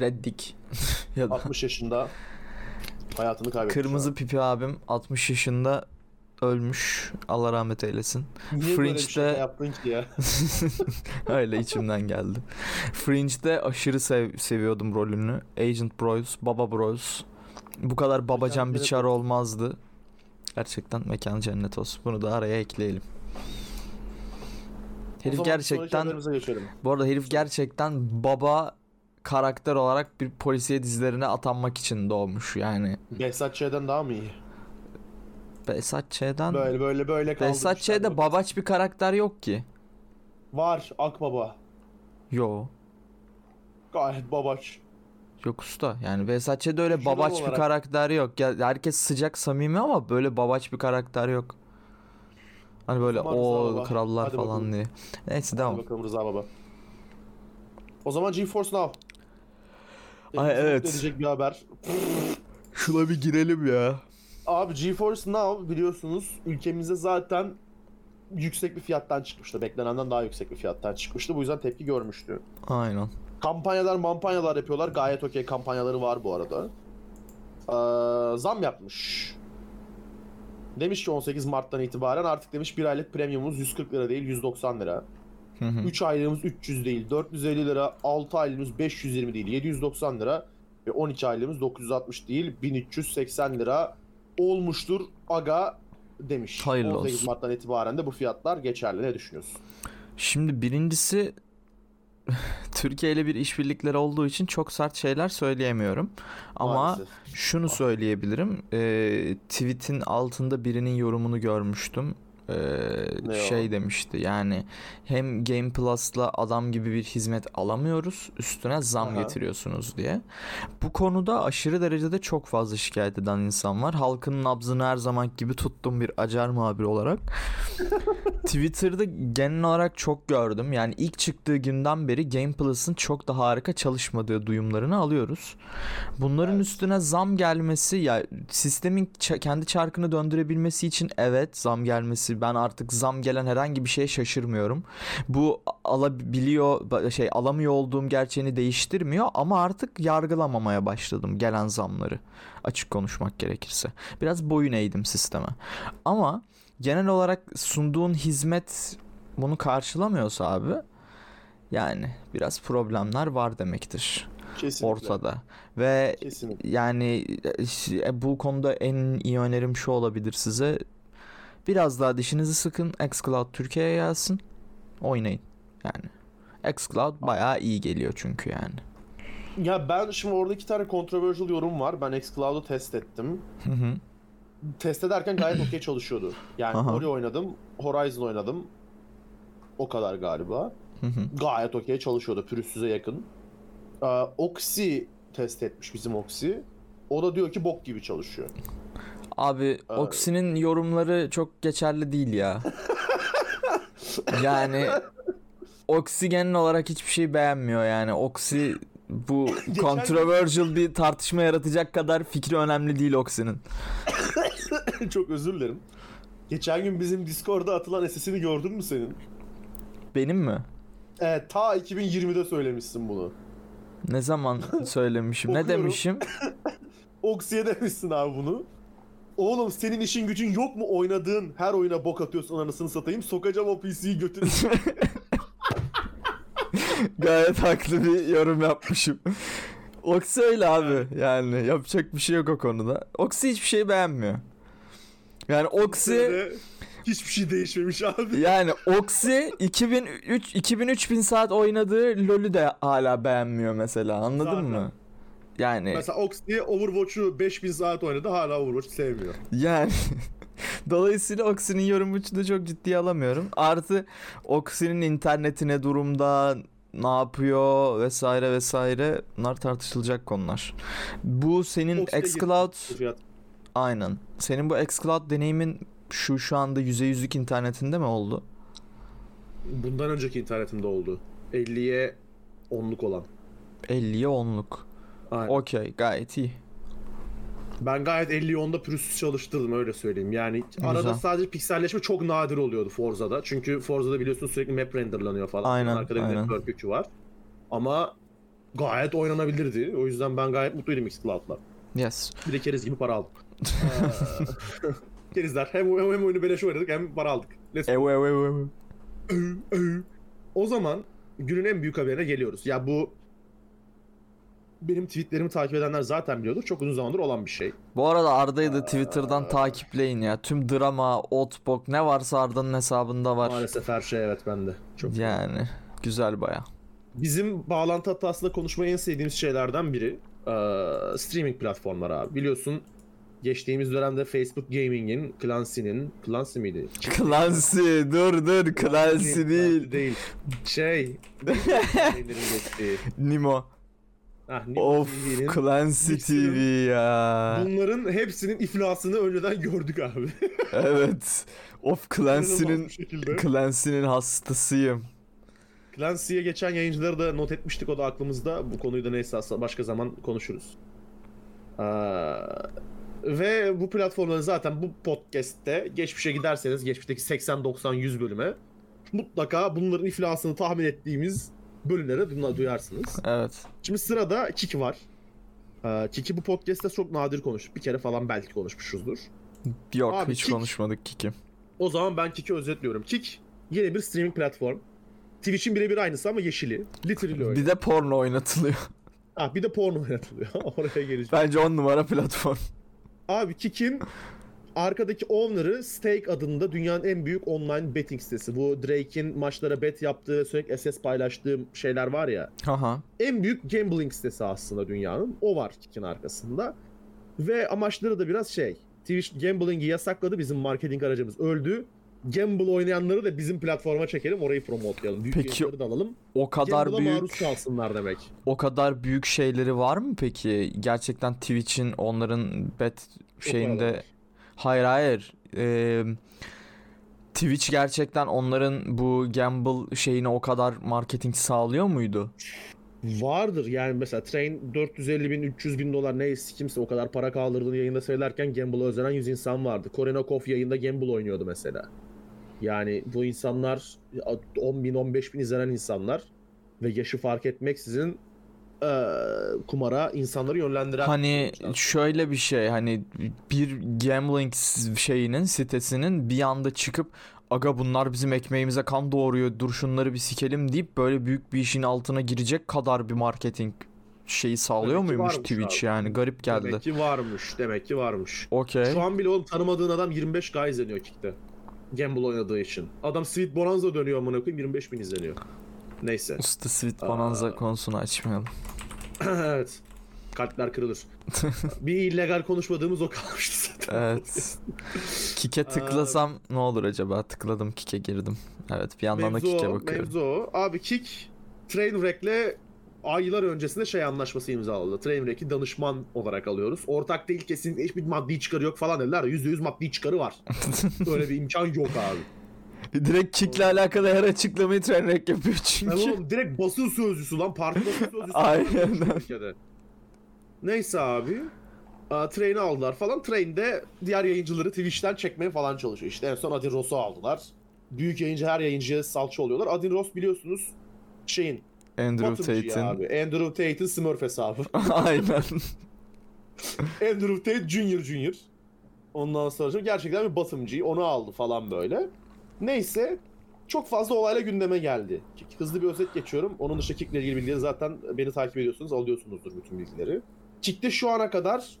Reddick. *laughs* ya da 60 yaşında hayatını kaybetmiş. kırmızı pipi abim 60 yaşında ölmüş. Allah rahmet eylesin. Niye böyle bir şey Fringe'de- yaptın ki ya? *laughs* Öyle içimden geldi. Fringe'de aşırı sev- seviyordum rolünü. Agent Bros, Baba Bros. Bu kadar babacan bir çar olmazdı. Gerçekten mekan cennet olsun. Bunu da araya ekleyelim. Herif gerçekten bu arada herif gerçekten baba karakter olarak bir polisiye dizilerine atanmak için doğmuş yani. Behzat Ç'den daha mı iyi? Behzat Ç'den Böyle böyle böyle kaldı. Behzat Ç'de babaç bir karakter yok ki. Var Akbaba. Yo. Gayet babaç. Yok usta. Yani Ç'de öyle Vücudum babaç bir olarak. karakter yok. Ya herkes sıcak samimi ama böyle babaç bir karakter yok. Hani böyle o krallar Hadi falan bakalım. diye. Neyse Hadi devam. bakalım Rıza Baba. O zaman GeForce Now. Ay, Elimizi evet. edecek bir haber. Şuna bir girelim ya. Abi GeForce Now biliyorsunuz ülkemizde zaten yüksek bir fiyattan çıkmıştı. Beklenenden daha yüksek bir fiyattan çıkmıştı. Bu yüzden tepki görmüştü. Aynen. Kampanyalar mampanyalar yapıyorlar. Gayet okey kampanyaları var bu arada. Ee, zam yapmış. Demiş ki 18 Mart'tan itibaren artık demiş bir aylık premiumumuz 140 lira değil 190 lira. Hı hı. 3 aylığımız 300 değil 450 lira, 6 aylığımız 520 değil 790 lira ve 12 aylığımız 960 değil 1380 lira olmuştur aga demiş. Hayırlı 18 olsun. Mart'tan itibaren de bu fiyatlar geçerli. Ne düşünüyorsun? Şimdi birincisi *laughs* Türkiye ile bir işbirlikleri olduğu için çok sert şeyler söyleyemiyorum. Ama Maalesef. şunu söyleyebilirim. Ee, tweet'in altında birinin yorumunu görmüştüm. Ee, Ne o? şey demişti yani hem Game Plus'la adam gibi bir hizmet alamıyoruz üstüne zam Aha. getiriyorsunuz diye. Bu konuda aşırı derecede çok fazla şikayet eden insan var. Halkın nabzını her zaman gibi tuttum bir acar muhabir olarak. *laughs* Twitter'da genel olarak çok gördüm. Yani ilk çıktığı günden beri Game Plus'ın çok da harika çalışmadığı duyumlarını alıyoruz. Bunların Evet. üstüne zam gelmesi ya sistemin ç- kendi çarkını döndürebilmesi için evet zam gelmesi ben artık zam gelen herhangi bir şeye şaşırmıyorum. Bu alabiliyor şey alamıyor olduğum gerçeğini değiştirmiyor ama artık yargılamamaya başladım gelen zamları. Açık konuşmak gerekirse. Biraz boyun eğdim sisteme. Ama genel olarak sunduğun hizmet bunu karşılamıyorsa abi yani biraz problemler var demektir Kesinlikle. ortada. Ve Kesinlikle. yani e, bu konuda en iyi önerim şu olabilir size. Biraz daha dişinizi sıkın. xCloud Türkiye'ye gelsin. Oynayın. Yani xCloud bayağı iyi geliyor çünkü yani. Ya ben şimdi orada iki tane controversial yorum var. Ben xCloud'u test ettim. Hı hı. Test ederken gayet okey çalışıyordu. Yani Aha. Ori oynadım, Horizon oynadım. O kadar galiba. Gayet okey çalışıyordu. Pürüzsüze yakın. Ee, Oxy test etmiş bizim Oxy. O da diyor ki bok gibi çalışıyor. Abi Oxy'nin yorumları çok geçerli değil ya. *laughs* yani Oxy genel olarak hiçbir şey beğenmiyor yani. Oxy bu *laughs* controversial bir tartışma yaratacak kadar fikri önemli değil Oxy'nin. *coughs* Çok özür dilerim. Geçen gün bizim Discord'da atılan SS'ini gördün mü senin? Benim mi? Evet, ta 2020'de söylemişsin bunu. Ne zaman *laughs* söylemişim? ne demişim? *laughs* Oxy'ye demişsin abi bunu. Oğlum senin işin gücün yok mu oynadığın her oyuna bok atıyorsun anasını satayım sokacağım o PC'yi götüne. *laughs* Gayet haklı bir yorum yapmışım. Oxy öyle abi. Yani yapacak bir şey yok o konuda. Oxy hiçbir şey beğenmiyor. Yani Sene Hiçbir şey değişmemiş abi. *laughs* yani Oxy 2003 2003 bin saat oynadığı LoL'ü de hala beğenmiyor mesela. Anladın Zaten. mı? Yani Mesela Oxy Overwatch'u 5000 saat oynadı hala Overwatch sevmiyor. Yani *laughs* dolayısıyla Oxy'nin yorumunu da çok ciddiye alamıyorum. Artı Oxy'nin interneti ne durumda, ne yapıyor vesaire vesaire bunlar tartışılacak konular. Bu senin xCloud aynen. Senin bu xCloud deneyimin şu şu anda %100'lük internetinde mi oldu? Bundan önceki internetimde oldu. 50'ye 10'luk olan. 50'ye 10'luk. Aynen. Okey gayet iyi. Ben gayet 50'yi 10'da pürüzsüz çalıştırdım öyle söyleyeyim. Yani arada Güzel. sadece pikselleşme çok nadir oluyordu Forza'da. Çünkü Forza'da biliyorsunuz sürekli map renderlanıyor falan. Aynen, Arkada bir aynen. network yükü var. Ama gayet oynanabilirdi. O yüzden ben gayet mutluydum Xcloud'la. Yes. Bir de keriz gibi para aldım. *laughs* Ee, Kerizler. Hem, hem, hem oyunu beleş oynadık hem para aldık. Let's go. Ev ev ev ev. O zaman günün en büyük haberine geliyoruz. Ya bu benim tweetlerimi takip edenler zaten biliyordur. Çok uzun zamandır olan bir şey. Bu arada Arda'yı da Twitter'dan takipleyin ya. Tüm drama, otbok ne varsa Arda'nın hesabında var. Maalesef her şey evet bende. Çok Yani güzel baya. Bizim bağlantı hatasında konuşmayı en sevdiğimiz şeylerden biri eee, streaming platformları abi. Biliyorsun geçtiğimiz dönemde Facebook Gaming'in, Clancy'nin, Clancy miydi? Clancy dur dur Clancy değil. Değil. Şey. *laughs* Nimo. Ah, Of Clancy TV ya. Bunların hepsinin iflasını önceden gördük abi. *laughs* Evet. Of Clancy'nin. Clancy'nin hastasıyım. Clancy'ye geçen yayıncıları da not etmiştik o da aklımızda. Bu konuyu da neyse başka zaman konuşuruz. Ee, ve bu platformların zaten bu podcast'te geçmişe giderseniz geçmişteki 80 90 100 bölüme mutlaka bunların iflasını tahmin ettiğimiz bölümlere duyarsınız. Evet. Şimdi sırada Kiki var. Ee, Kiki bu podcast'te çok nadir konuştuk. Bir kere falan belki konuşmuşuzdur. Yok Abi, hiç kick- konuşmadık Kiki. O zaman ben Kiki özetliyorum. Kik yeni bir streaming platform. Twitch'in birebir aynısı ama yeşili. Literally öyle. Bir de porno oynatılıyor. Ah bir de porno oynatılıyor. *laughs* Oraya geleceğim. Bence on numara platform. Abi Kik'in arkadaki owner'ı Stake adında dünyanın en büyük online betting sitesi. Bu Drake'in maçlara bet yaptığı, sürekli SS paylaştığı şeyler var ya. Haha. En büyük gambling sitesi aslında dünyanın. O var Kik'in arkasında. Ve amaçları da biraz şey. Twitch gambling'i yasakladı. Bizim marketing aracımız öldü. Gamble oynayanları da bizim platforma çekelim. Orayı promotelayalım. Büyük Peki, da alalım. O kadar Gamble'a maruz büyük kalsınlar demek. o kadar büyük şeyleri var mı peki? Gerçekten Twitch'in onların bet şeyinde. Hayır hayır. Ee, Twitch gerçekten onların bu gamble şeyine o kadar marketing sağlıyor muydu? Vardır yani mesela Train 450 bin 300 bin dolar neyse kimse o kadar para kaldırdığını yayında söylerken Gamble'a özenen 100 insan vardı. Korenakov yayında Gamble oynuyordu mesela. Yani bu insanlar 10 bin 15 bin izlenen insanlar ve yaşı fark etmeksizin eee, kumara insanları yönlendiren Hani şöyle bir şey hani bir gambling şeyinin sitesinin bir anda çıkıp aga bunlar bizim ekmeğimize kan doğuruyor dur şunları bir sikelim deyip böyle büyük bir işin altına girecek kadar bir marketing şeyi sağlıyor Demek muymuş Twitch abi. yani garip geldi. Demek ki varmış. Demek ki varmış. Okey. Şu an bile oğlum tanımadığın adam 25 k izleniyor Kick'te. Gamble oynadığı için. Adam Sweet Bonanza dönüyor amına koyayım 25 bin izleniyor. Neyse. Usta Sweet Aa. Bonanza konusunu açmayalım. *laughs* evet. Kalpler kırılır. *laughs* bir illegal konuşmadığımız o kalmıştı zaten. Evet. Kike tıklasam ne olur acaba? Tıkladım Kike girdim. Evet bir yandan da Mevzu Kike o, bakıyorum. mevzu o. Abi Kick Trainwreck'le aylar öncesinde şey anlaşması imzaladı. Trainwreck'i danışman olarak alıyoruz. Ortak değil kesinlikle hiçbir maddi çıkarı yok falan dediler. %100 maddi çıkarı var. *laughs* Böyle bir imkan yok abi. *laughs* Direkt Kick'le alakalı her açıklamayı Trainwreck yapıyor çünkü. Yani oğlum direkt basın sözcüsü lan. Parti basın sözcüsü. *laughs* Aynen. Neyse abi. Aa, Train'i aldılar falan. Train'de diğer yayıncıları Twitch'ten çekmeye falan çalışıyor. İşte en son Adin Ross'u aldılar. Büyük yayıncı her yayıncıya salça oluyorlar. Adin Ross biliyorsunuz şeyin Andrew Tate'in. abi. Andrew Tate'in Smurf hesabı. *laughs* Aynen. Andrew Tate Junior Junior. Ondan sonra gerçekten bir batımcı. Onu aldı falan böyle. Neyse. Çok fazla olayla gündeme geldi. Hızlı bir özet geçiyorum. Onun dışında Kick'le ilgili bilgileri zaten beni takip ediyorsunuz. Alıyorsunuzdur bütün bilgileri. Kick'te şu ana kadar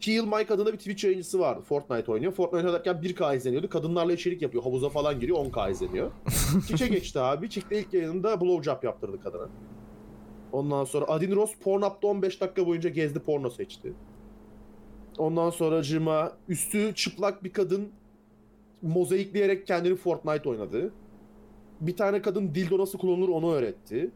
Kill Mike adında bir Twitch yayıncısı vardı. Fortnite oynuyor. Fortnite oynarken 1K izleniyordu. Kadınlarla içerik yapıyor. Havuza falan giriyor 10K izleniyor. Kick'e *laughs* geçti abi. Kick'te ilk yayınında blowjob yaptırdı kadına. Ondan sonra Adin Ross Pornhub'da 15 dakika boyunca gezdi porno seçti. Ondan sonra cıma üstü çıplak bir kadın mozaikleyerek kendini Fortnite oynadı. Bir tane kadın dildo nasıl kullanılır onu öğretti.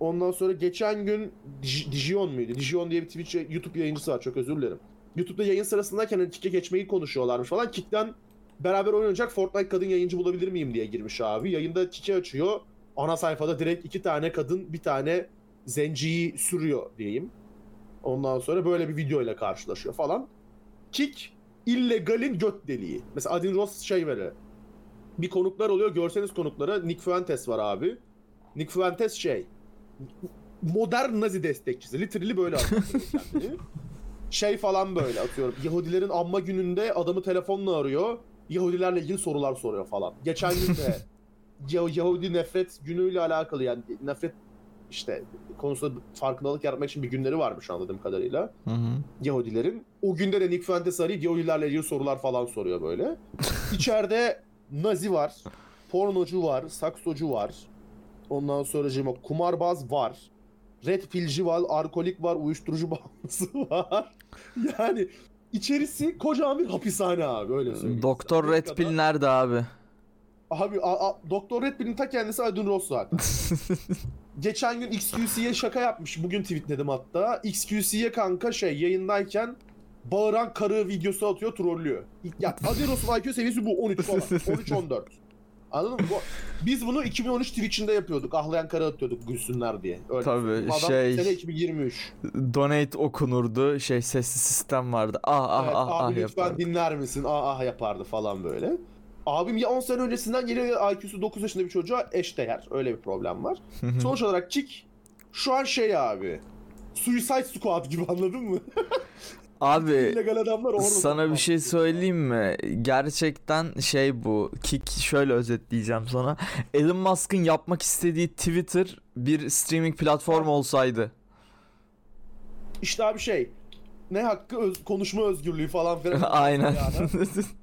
Ondan sonra geçen gün Dij- Dijon muydu? Dijon diye bir Twitch YouTube yayıncısı var çok özür dilerim. YouTube'da yayın sırasındayken hani Kick'e geçmeyi konuşuyorlarmış falan. Kick'ten beraber oynayacak Fortnite kadın yayıncı bulabilir miyim diye girmiş abi. Yayında Kick'e açıyor. Ana sayfada direkt iki tane kadın bir tane zenciyi sürüyor diyeyim. Ondan sonra böyle bir video ile karşılaşıyor falan. Kick illegalin göt deliği. Mesela Adin Ross şey böyle. Bir konuklar oluyor. Görseniz konukları. Nick Fuentes var abi. Nick Fuentes şey. Modern Nazi destekçisi. Literally böyle. *laughs* Şey falan böyle atıyorum. Yahudilerin anma gününde adamı telefonla arıyor. Yahudilerle ilgili sorular soruyor falan. Geçen gün de Yah- *laughs* Yahudi nefret günüyle alakalı yani nefret işte konusunda farkındalık yaratmak için bir günleri varmış anladığım kadarıyla. Hı hı. Yahudilerin. O günde de Nick Fuentes arayıp Yahudilerle ilgili sorular falan soruyor böyle. *laughs* İçeride Nazi var, pornocu var, saksocu var. Ondan sonra kumarbaz var. Red pillci var, alkolik var, uyuşturucu *laughs* bağımlısı var. Yani içerisi kocaman bir hapishane abi öyle söyleyeyim. Doktor sana. Red Pill nerede abi? Abi a, a, Doktor Red Pill'in ta kendisi Adun Ross zaten. *laughs* Geçen gün XQC'ye şaka yapmış. Bugün tweetledim hatta. XQC'ye kanka şey yayındayken bağıran karı videosu atıyor trollüyor. Ya Adun Ross'un IQ seviyesi bu 13 falan. *laughs* 13-14. Anladın mı? Bu, biz bunu 2013 Twitch'inde yapıyorduk. Ahlayan karı atıyorduk gülsünler diye. Öyle Tabii. Adam şey- Sene 2023. Donate okunurdu. Şey sesli sistem vardı. Ah ah Evet, ah ah abi lütfen yapardı. dinler misin? Ah ah yapardı falan böyle. Abim ya 10 sene öncesinden geliyor IQ'su 9 yaşında bir çocuğa eşdeğer. Öyle bir problem var. Sonuç olarak Kick şu an şey abi. Suicide Squad gibi anladın mı? *laughs* Abi *laughs* İllegal adamlar orada. sana bir şey söyleyeyim mi? Gerçekten şey bu. Kick şöyle özetleyeceğim sana. Elon Musk'ın yapmak istediği Twitter bir streaming platform olsaydı. İşte abi şey. Ne hakkı öz- konuşma özgürlüğü falan filan. *laughs* Aynen. Yani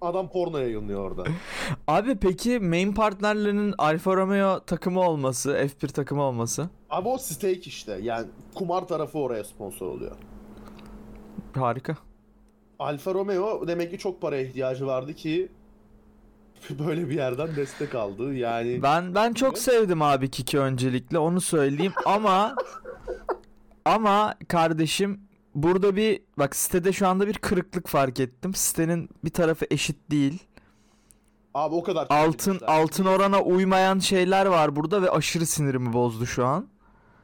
adam porno yayınlıyor orada. *laughs* Abi peki main partnerlerinin Alfa Romeo takımı olması, F1 takımı olması Abi o stake işte. Yani kumar tarafı oraya sponsor oluyor. harika. Alfa Romeo demek ki çok paraya ihtiyacı vardı ki *laughs* böyle bir yerden destek aldı. Yani Ben ben çok sevdim abi Kiki öncelikle onu söyleyeyim ama ama kardeşim burada bir bak sitede şu anda bir kırıklık fark ettim. Sitenin bir tarafı eşit değil. abi o kadar. Altın çekmişler. altın orana uymayan şeyler var burada ve aşırı sinirimi bozdu şu an.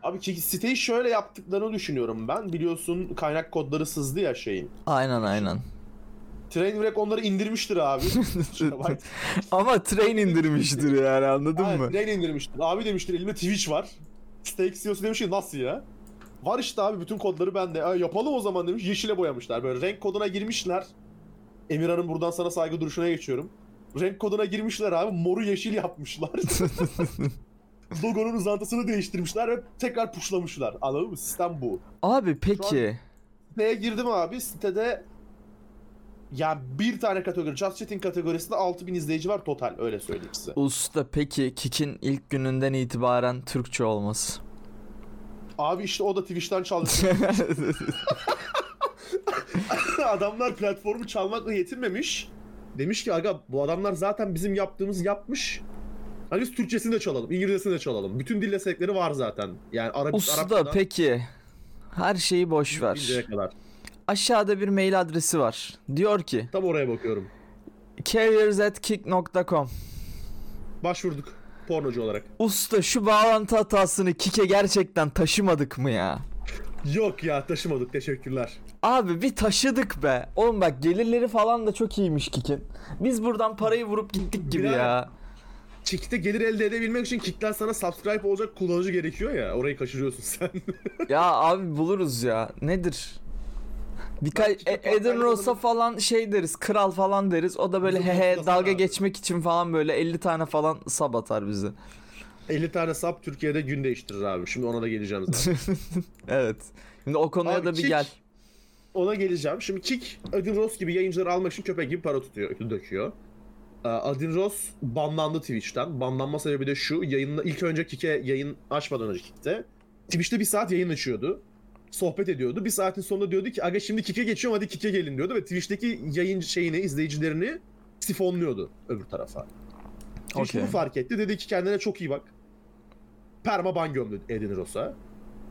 Abi ki siteyi şöyle yaptıklarını düşünüyorum ben. Biliyorsun kaynak kodları sızdı ya şeyin. Aynen aynen. Trainwreck onları indirmiştir abi. *laughs* Ama train indirmiştir yani anladın Aynen, mı? Train indirmiştir. Abi demiştir elimde Twitch var. Stake CEO'su demiş ki nasıl ya? Var işte abi bütün kodları bende. "Aa, yapalım o zaman demiş. Yeşile boyamışlar. Böyle renk koduna girmişler. Emirhan'ın buradan sana saygı duruşuna geçiyorum. Renk koduna girmişler abi. Moru yeşil yapmışlar. *laughs* Logonun uzantısını değiştirmişler ve tekrar puşlamışlar. Anladın mı? Sistem bu. Abi peki Siteye girdim abi. Sitede ya bir tane kategori, Just Chatting kategorisinde 6000 izleyici var total öyle söyleyeyim size. usta peki Kik'in ilk gününden itibaren Türkçe olması. Abi işte o da Twitch'ten çaldı. *laughs* *laughs* adamlar platformu çalmakla yetinmemiş. Demiş ki aga bu adamlar zaten bizim yaptığımız yapmış. Hani biz Türkçesini de çalalım, İngilizcesini de çalalım. Bütün dil destekleri var zaten. Yani Arap, Usta Arapçadan peki her şeyi boş ver. Kadar. Aşağıda bir mail adresi var. Diyor ki Tam oraya bakıyorum. carriers@kick.com. Başvurduk pornocu olarak. Usta şu bağlantı hatasını Kik'e gerçekten taşımadık mı ya? Yok ya taşımadık teşekkürler. Abi bir taşıdık be. Oğlum bak gelirleri falan da çok iyiymiş Kik'in. Biz buradan parayı vurup gittik gibi Birader. ya. Kick'te gelir elde edebilmek için Kick'ten sana subscribe olacak kullanıcı gerekiyor ya. Orayı kaçırıyorsun sen. *laughs* Ya abi buluruz ya. Nedir? Birkaç Ben Kik'e E- Eden Ross'a falan şey deriz. Kral falan deriz. O da böyle hehe noktasına dalga abi. geçmek için falan böyle 50 tane falan sab atar bize. 50 tane sub Türkiye'de gün değiştirir abi. Şimdi ona da geleceğim zaten. *laughs* Evet. Şimdi o konuya Abi da bir Kick- gel. Ona geleceğim. Şimdi Kick, Adin Ross gibi yayıncıları almak için köpek gibi para tutuyor, döküyor. Ee, Adin Ross banlandı Twitch'ten. Banlanma sebebi de şu. Yayınla, ilk önce Kick'e yayın açmadan önce Kick'te. Twitch'te bir saat yayın açıyordu. Sohbet ediyordu. Bir saatin sonunda diyordu ki aga şimdi Kick'e geçiyorum hadi Kick'e gelin diyordu. Ve Twitch'teki yayın şeyini, izleyicilerini sifonluyordu öbür tarafa. Twitch Okey. bunu fark etti. Dedi ki kendine çok iyi bak. Perma ban gömdü Edin Ross'a.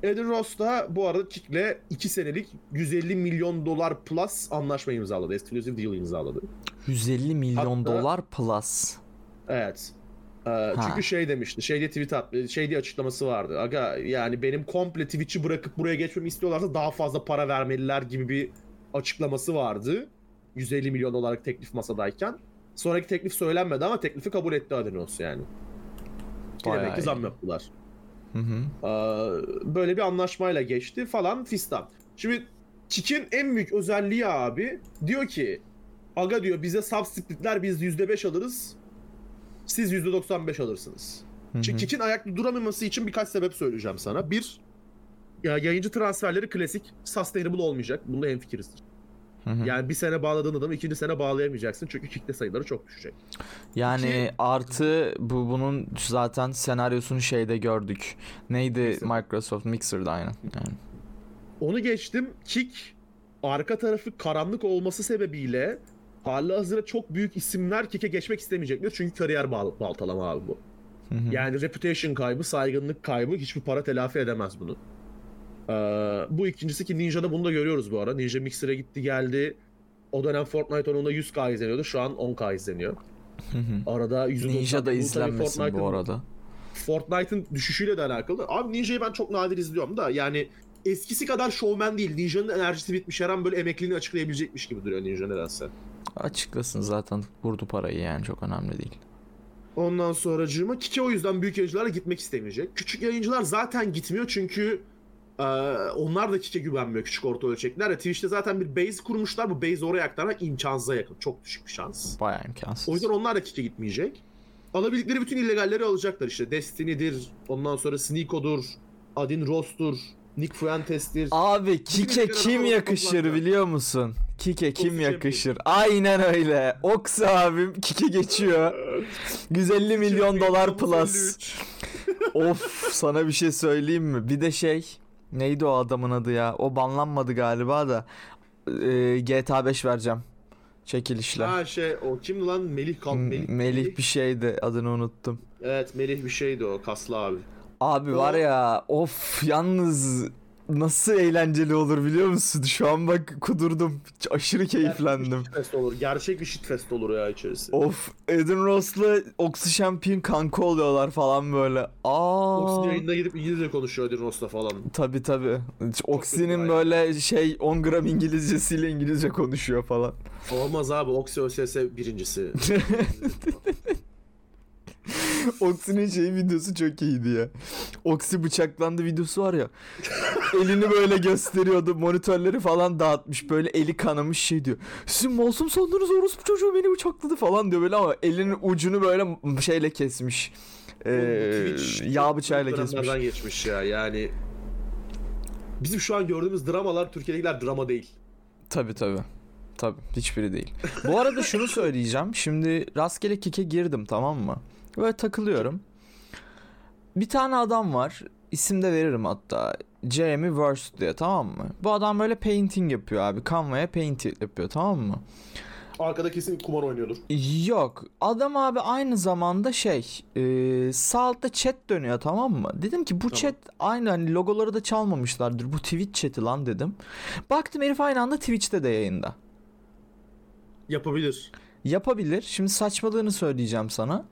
Edin Ross da bu arada Kick'le 2 senelik 150 milyon dolar plus anlaşma imzaladı. Exclusive deal imzaladı. 150 milyon Hatta- dolar plus. Evet. Ee, çünkü şey demişti. Şey diye tweet at, şey diye açıklaması vardı. Aga yani benim komple Twitch'i bırakıp buraya geçmemi istiyorlarsa daha fazla para vermeliler gibi bir açıklaması vardı. 150 milyon dolarlık teklif masadayken. Sonraki teklif söylenmedi ama teklifi kabul etti Adinos yani. Ki demek ki zam yaptılar. Hı hı. Ee, böyle bir anlaşmayla geçti falan fistan. Şimdi Kik'in en büyük özelliği abi diyor ki Aga diyor bize subsplitler biz %5 alırız. Siz %95 alırsınız. Hı Çünkü hı. Kik'in ayakta duramaması için birkaç sebep söyleyeceğim sana. Bir, ya yayıncı transferleri klasik sustainable olmayacak. Bunda hemfikirizdir. Hı hı. Yani bir sene bağladığın adamı ikinci sene bağlayamayacaksın. Çünkü Kik'te sayıları çok düşecek. Yani İki- artı bu bunun zaten senaryosunu şeyde gördük. Neydi Mixer. Microsoft Mixer'da aynen. Yani. Onu geçtim. Kick arka tarafı karanlık olması sebebiyle hali hazırda çok büyük isimler Kick'e geçmek istemeyecekler. Çünkü kariyer bal- baltalama abi bu. Hı hı. Yani reputation kaybı, saygınlık kaybı hiçbir para telafi edemez bunu. Ee, bu ikincisi ki Ninja'da bunu da görüyoruz bu ara. Ninja Mixer'e gitti geldi. O dönem Fortnite onunla 100k izleniyordu. Şu an 10k izleniyor. Hı hı. Arada 190 Ninja da izlenmesin bu arada. Fortnite'ın düşüşüyle de alakalı. Abi Ninja'yı ben çok nadir izliyorum da yani eskisi kadar showman değil. Ninja'nın enerjisi bitmiş. Her an böyle emekliliğini açıklayabilecekmiş gibi duruyor Ninja nedense. Açıklasın zaten vurdu parayı yani çok önemli değil. Ondan sonracığıma Kike o yüzden büyük yayıncılara gitmek istemeyecek. Küçük yayıncılar zaten gitmiyor çünkü e, onlar da Kike güvenmiyor küçük orta ölçekler. Ya Twitch'te zaten bir base kurmuşlar. Bu base oraya aktarmak imkansıza yakın. Çok düşük bir şans. Bayağı imkansız. O yüzden onlar da Kike gitmeyecek. Alabildikleri bütün illegalleri alacaklar işte. Destiny'dir, ondan sonra Sneako'dur, Adin Ross'tur, Nick Fuentes'tir. Abi Kike kim yakışır biliyor musun? Kike kim yakışır? Aynen öyle. Oks abim Kike geçiyor. 150 milyon dolar plus. of sana bir şey söyleyeyim mi? Bir de şey neydi o adamın adı ya? O banlanmadı galiba da Ee, GTA 5 vereceğim. Çekilişle. Ha şey o kimdi lan Melih Kal M- Melih, Melih bir şeydi adını unuttum. Evet Melih bir şeydi o kaslı abi. Abi var ya of yalnız nasıl eğlenceli olur biliyor musun? Şu an bak kudurdum. Aşırı keyiflendim. Shitfest olur. Gerçek bir shitfest olur ya içerisi. Of Edin Ross'la Oxy Champion kanka oluyorlar falan böyle. Aa. Oxy yayında gidip İngilizce konuşuyor Odin Ross'la falan. Tabi tabi. Oxy'nin böyle şey 10 gram İngilizcesiyle İngilizce konuşuyor falan. Olmaz abi Oxy ÖSS birincisi. *laughs* *laughs* Oxy'nin şey videosu çok iyiydi ya. Oxy bıçaklandı videosu var ya. elini böyle gösteriyordu. Monitörleri falan dağıtmış. Böyle eli kanamış şey diyor. Sizin masum sandınız orospu çocuğu beni bıçakladı falan diyor böyle ama elinin ucunu böyle şeyle kesmiş. Ee, yağ bıçağıyla kesmiş. geçmiş ya yani. Bizim şu an gördüğümüz dramalar Türkiye'dekiler drama değil. Tabi tabi. Tabi hiçbiri değil. Bu arada şunu söyleyeceğim. Şimdi rastgele kike girdim tamam mı? Böyle takılıyorum. Bir tane adam var. İsim de veririm hatta. Jeremy Wurst diye tamam mı? Bu adam böyle painting yapıyor abi. Canva'ya paint yapıyor tamam mı? Arkada kesin kumar oynuyordur. Yok. Adam abi aynı zamanda şey e, sağ altta chat dönüyor tamam mı? Dedim ki bu Tamam. chat aynı hani logoları da çalmamışlardır. Bu Twitch chat'i lan dedim. Baktım herif aynı anda Twitch'te de yayında. Yapabilir. Yapabilir. Şimdi saçmalığını söyleyeceğim sana.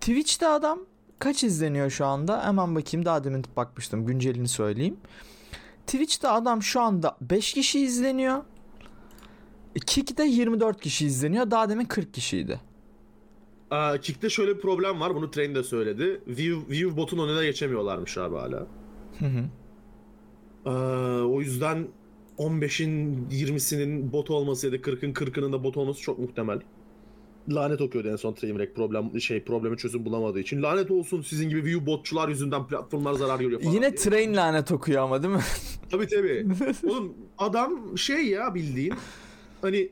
Twitch'te adam kaç izleniyor şu anda? Hemen bakayım daha demin bakmıştım. Güncelini söyleyeyim. Twitch'te adam şu anda 5 kişi izleniyor. Kick'te 24 kişi izleniyor. Daha demin 40 kişiydi. Kick'te şöyle bir problem var. Bunu Train de söyledi. View, view botun önüne geçemiyorlarmış abi hala. Hı hı. Ee, o yüzden 15'in 20'sinin bot olması ya da 40'ın 40'ının da bot olması çok muhtemel. Lanet okuyordu en son Trainwreck problem şey problemi çözüm bulamadığı için. Lanet olsun sizin gibi view botçular yüzünden platformlar zarar görüyor falan. Yine diye. train lanet okuyor ama değil mi? Tabii tabii. *laughs* Oğlum adam şey ya bildiğin hani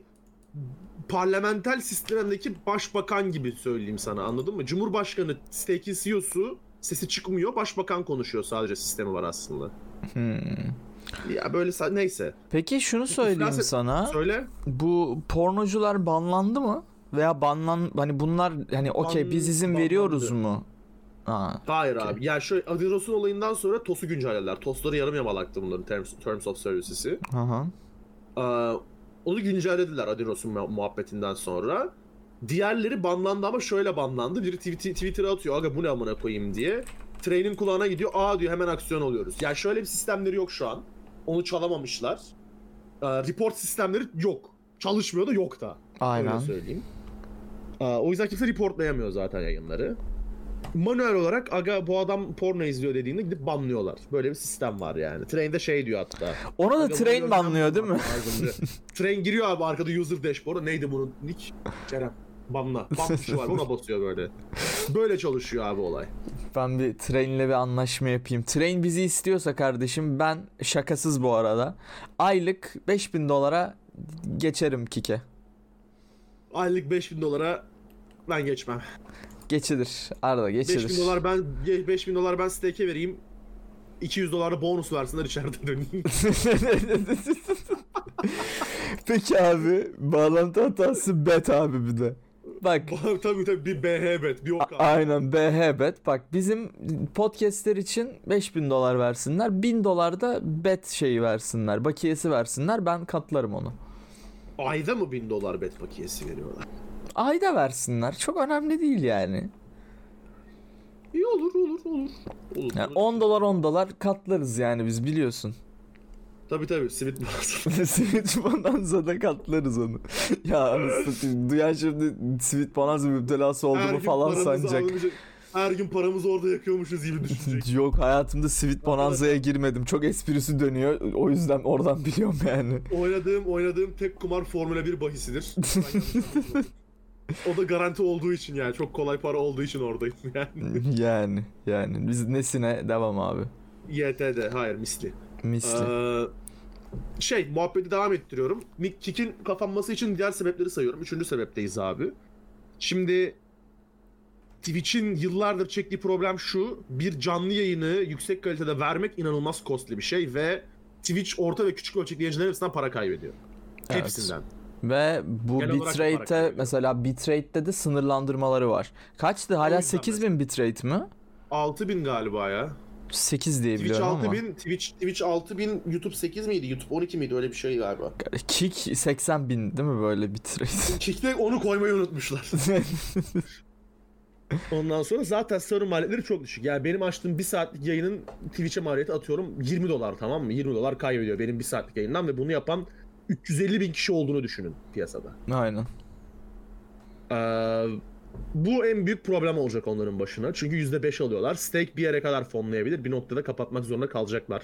parlamenter sistemdeki başbakan gibi söyleyeyim sana anladın mı? Cumhurbaşkanı Stake'in CEO'su sesi çıkmıyor. Başbakan konuşuyor sadece sistemi var aslında. Hmm. Ya böyle neyse. Peki şunu söyleyeyim İflas sana. Söyle. Bu pornocular banlandı mı? Veya banlan hani bunlar hani okey biz izin banlandı. veriyoruz mu? Ha. Hayır Okey. abi. Ya şu Adiros'un olayından sonra TOS'u güncellediler. TOS'ları yarım yamalaktı bunların Terms, terms of Services'i. Hı hı. Ee, onu güncellediler Adiros'un mu- muhabbetinden sonra. Diğerleri banlandı ama şöyle banlandı. Biri Twitter'a atıyor aga bu ne amına koyayım diye. Train'in kulağına gidiyor. Aa diyor hemen aksiyon oluyoruz. Yani şöyle bir sistemleri yok şu an. Onu çalamamışlar. Ee, report sistemleri yok. Çalışmıyor da yok da. Aynen. Öyle söyleyeyim. Aa, o yüzden kimse reportlayamıyor zaten yayınları. Manuel olarak aga bu adam porno izliyor dediğinde gidip banlıyorlar. Böyle bir sistem var yani. Train'de şey diyor hatta. Ona da train banlıyor değil mi? Train giriyor abi arkada user dashboard'a. Neydi bunun nick? Kerem. Banla. Ban tuşu var ona basıyor böyle. Böyle çalışıyor abi olay. Ben bir Train'le bir anlaşma yapayım. Train bizi istiyorsa kardeşim ben şakasız bu arada. Aylık 5000 dolara geçerim Kike. Aylık 5000 dolara ben geçmem. Geçilir. Arada geçilir. 5000 dolar ben 5000 dolar ben stake'e vereyim. 200 dolar da bonus versinler içeride döneyim. *laughs* Peki abi bağlantı hatası bet abi bir de. Bak tabii tabii bir BH bet bir o a- kadar. aynen BH bet. Bak bizim podcastler için 5000 dolar versinler. 1000 dolar da bet şeyi versinler. Bakiyesi versinler. Ben katlarım onu. Ayda mı 1000 dolar bet bakiyesi veriyorlar? Ayda versinler. Çok önemli değil yani. İyi olur olur olur. olur, Yani olur. 10 dolar 10 dolar katlarız yani biz biliyorsun. Tabii tabii simit burası. *laughs* Sweet Bonanza'da katlarız onu. ya anasını satayım. Duyan şimdi Sweet Bonanza müptelası olduğumu falan sanacak. alınacak. Her gün paramızı orada yakıyormuşuz gibi düşünecek. *laughs* Yok hayatımda Sweet Bonanza'ya girmedim. Çok esprisi dönüyor. O yüzden oradan *laughs* biliyorum yani. oynadığım oynadığım tek kumar Formula 1 bahisidir. *laughs* O da garanti olduğu için yani çok kolay para olduğu için oradayım yani. yani yani biz nesine devam abi. YT'de hayır misli. Misli. Ee, şey muhabbeti devam ettiriyorum. Mick Kick'in kapanması için diğer sebepleri sayıyorum. Üçüncü sebepteyiz abi. Şimdi Twitch'in yıllardır çektiği problem şu. Bir canlı yayını yüksek kalitede vermek inanılmaz costly bir şey ve Twitch orta ve küçük ölçekli yayıncıların hepsinden para kaybediyor. Evet. Hepsinden. Ve bu bitrate'te mesela bitrate'te de sınırlandırmaları var. Kaçtı? Hala yüzden 8000 bitrate mi? 6000 galiba ya. 8 diye Twitch biliyorum ama. 6000, Twitch Twitch 6000, YouTube 8 miydi? YouTube 12 miydi? Öyle bir şey galiba. Kick 80 bin değil mi böyle bitrate? Kick'te onu koymayı unutmuşlar. *laughs* Ondan sonra zaten server maliyetleri çok düşük. Yani benim açtığım bir saatlik yayının Twitch'e maliyeti atıyorum 20 dolar tamam mı? 20 dolar kaybediyor benim bir saatlik yayından ve bunu yapan 350 bin kişi olduğunu düşünün piyasada. Aynen. Ee, bu en büyük problem olacak onların başına. Çünkü %5 alıyorlar. Stake bir yere kadar fonlayabilir. Bir noktada kapatmak zorunda kalacaklar.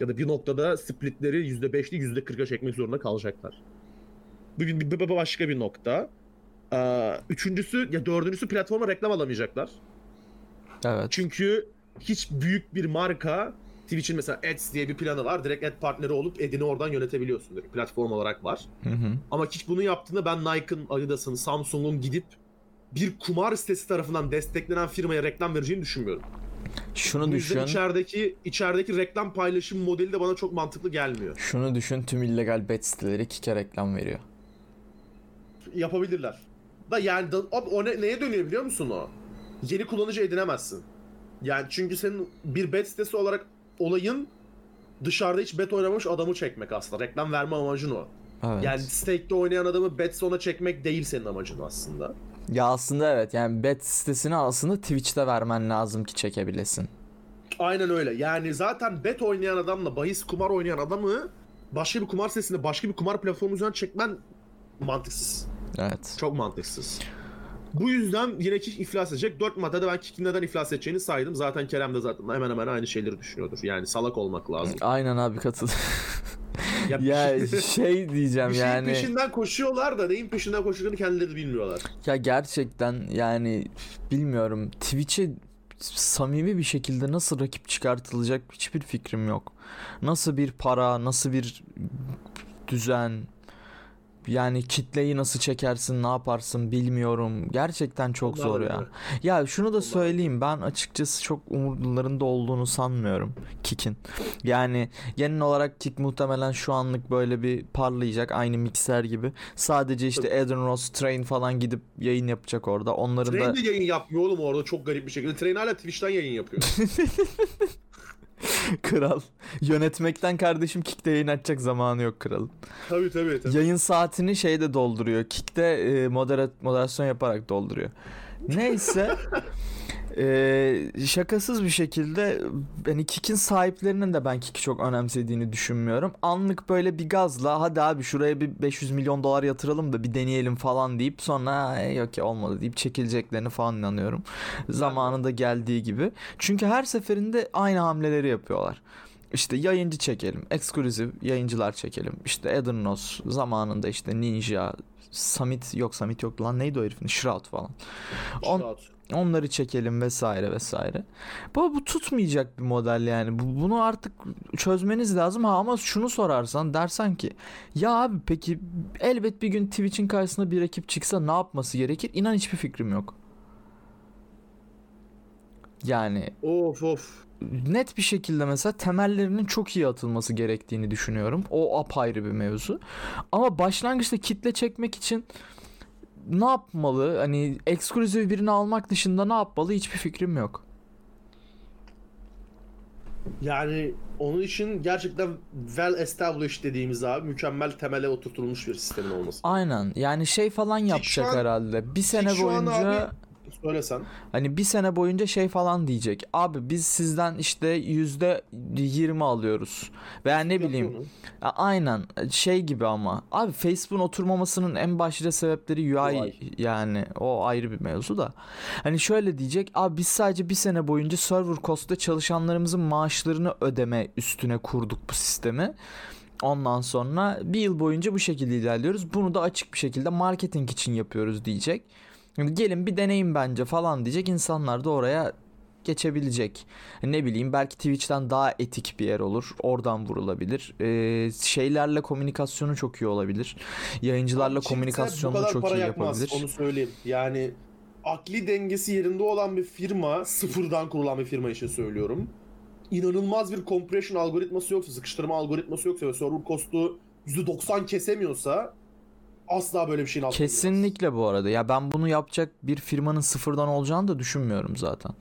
Ya da bir noktada splitleri %5'li %40'a çekmek zorunda kalacaklar. Bu başka bir nokta. Ee, üçüncüsü ya dördüncüsü platforma reklam alamayacaklar. Evet. Çünkü hiç büyük bir marka Twitch'in mesela Ads diye bir planı var. Direkt ad partneri olup ad'ini oradan yönetebiliyorsun. Direkt platform olarak var. Hı hı. Ama hiç bunu yaptığında ben Nike'ın, Adidas'ın, Samsung'un gidip bir kumar sitesi tarafından desteklenen firmaya reklam vereceğini düşünmüyorum. Şunu Bu düşün. içerideki, içerideki reklam paylaşım modeli de bana çok mantıklı gelmiyor. Şunu düşün tüm illegal bet siteleri kike reklam veriyor. Yapabilirler. Da yani da, abi o ne- neye dönüyor biliyor musun o? Yeni kullanıcı edinemezsin. Yani çünkü senin bir bet sitesi olarak olayın dışarıda hiç bet oynamamış adamı çekmek aslında. Reklam verme amacın o. Evet. Yani stake'de oynayan adamı bet sona çekmek değil senin amacın aslında. Ya aslında evet yani bet sitesini aslında Twitch'te vermen lazım ki çekebilesin. Aynen öyle. Yani zaten bet oynayan adamla bahis kumar oynayan adamı başka bir kumar sitesinde başka bir kumar platformu üzerinden çekmen mantıksız. Evet. Çok mantıksız. Bu yüzden yine Kik iflas edecek. Dört maddede ben Kik'in neden iflas edeceğini saydım. Zaten Kerem de zaten hemen hemen aynı şeyleri düşünüyordur. Yani salak olmak lazım. Aynen abi katıl. *laughs* Ya, ya şey- şey diyeceğim bir şeyin yani. peşinden koşuyorlar da neyin peşinden koştuklarını kendileri bilmiyorlar. Ya gerçekten yani bilmiyorum Twitch'e samimi bir şekilde nasıl rakip çıkartılacak hiçbir fikrim yok. Nasıl bir para, nasıl bir düzen yani kitleyi nasıl çekersin, ne yaparsın bilmiyorum. Gerçekten çok Onlar zor da ya. Ya şunu da Onlar- söyleyeyim ben açıkçası çok umurlarında olduğunu sanmıyorum Kick'in. Yani genel olarak Kick muhtemelen şu anlık böyle bir parlayacak aynı mikser gibi. Sadece işte Eden Ross, Train falan gidip yayın yapacak orada. Onların da Train de yayın yapmıyor oğlum orada çok garip bir şekilde. Train hala Twitch'ten yayın yapıyor. *laughs* *laughs* kral. Yönetmekten kardeşim Kick'te yayın açacak zamanı yok kral. tabii tabii tabii. Yayın saatini şeyde dolduruyor. Kick'te e, moderat moderasyon yaparak dolduruyor. Neyse. *laughs* Ee, şakasız bir şekilde hani Kik'in sahiplerinin de ben Kik'i çok önemsediğini düşünmüyorum. Anlık böyle bir gazla hadi abi şuraya bir 500 milyon dolar yatıralım da bir deneyelim falan deyip sonra "E, yok ya olmadı deyip çekileceklerini falan inanıyorum. Zamanında geldiği gibi. Çünkü her seferinde aynı hamleleri yapıyorlar. İşte yayıncı çekelim, ekskluzif yayıncılar çekelim. İşte Eternos zamanında işte Ninja, Summit yok Summit yoktu lan neydi o herifin? Shroud falan. On- Şuat. Onları çekelim vesaire vesaire. Bu, bu tutmayacak bir model yani. Bu, bunu artık çözmeniz lazım. Ha ama şunu sorarsan dersen ki ya abi peki elbet bir gün Twitch'in karşısına bir rakip çıksa ne yapması gerekir? İnan hiçbir fikrim yok. Yani Of of. net bir şekilde mesela temellerinin çok iyi atılması gerektiğini düşünüyorum. O apayrı bir mevzu. Ama başlangıçta kitle çekmek için ne yapmalı? Hani ekskluzif birini almak dışında ne yapmalı? Hiçbir fikrim yok. Yani onun için gerçekten well established dediğimiz abi mükemmel temele oturtulmuş bir sistemin olması. Aynen. Yani şey falan yapacak an- herhalde. Bir sene boyunca abi- Söylesen. hani bir sene boyunca şey falan diyecek. Abi biz sizden işte yüzde yirmi alıyoruz. Veya ne bileyim. Ya aynen şey gibi ama abi Facebook'un oturmamasının en başlıca sebepleri UI UI. yani o ayrı bir mevzu da. Hani şöyle diyecek abi biz sadece bir sene boyunca server cost'ta çalışanlarımızın maaşlarını ödeme üstüne kurduk bu sistemi. Ondan sonra bir yıl boyunca bu şekilde ilerliyoruz. Bunu da açık bir şekilde marketing için yapıyoruz diyecek. Gelin bir deneyin bence falan diyecek. İnsanlar da oraya geçebilecek. Ne bileyim belki Twitch'ten daha etik bir yer olur. Oradan vurulabilir. Ee, şeylerle komünikasyonu çok iyi olabilir. Yayıncılarla bu komünikasyonunu çok iyi yakmaz, yapabilir. Onu söyleyeyim. Yani akli dengesi yerinde olan bir firma, sıfırdan kurulan bir firma için söylüyorum. İnanılmaz bir compression algoritması yoksa, sıkıştırma algoritması yoksa ve server cost'u %90 kesemiyorsa asla böyle bir şeyin altına. Kesinlikle bu arada. Ya ben bunu yapacak bir firmanın sıfırdan olacağını da düşünmüyorum zaten.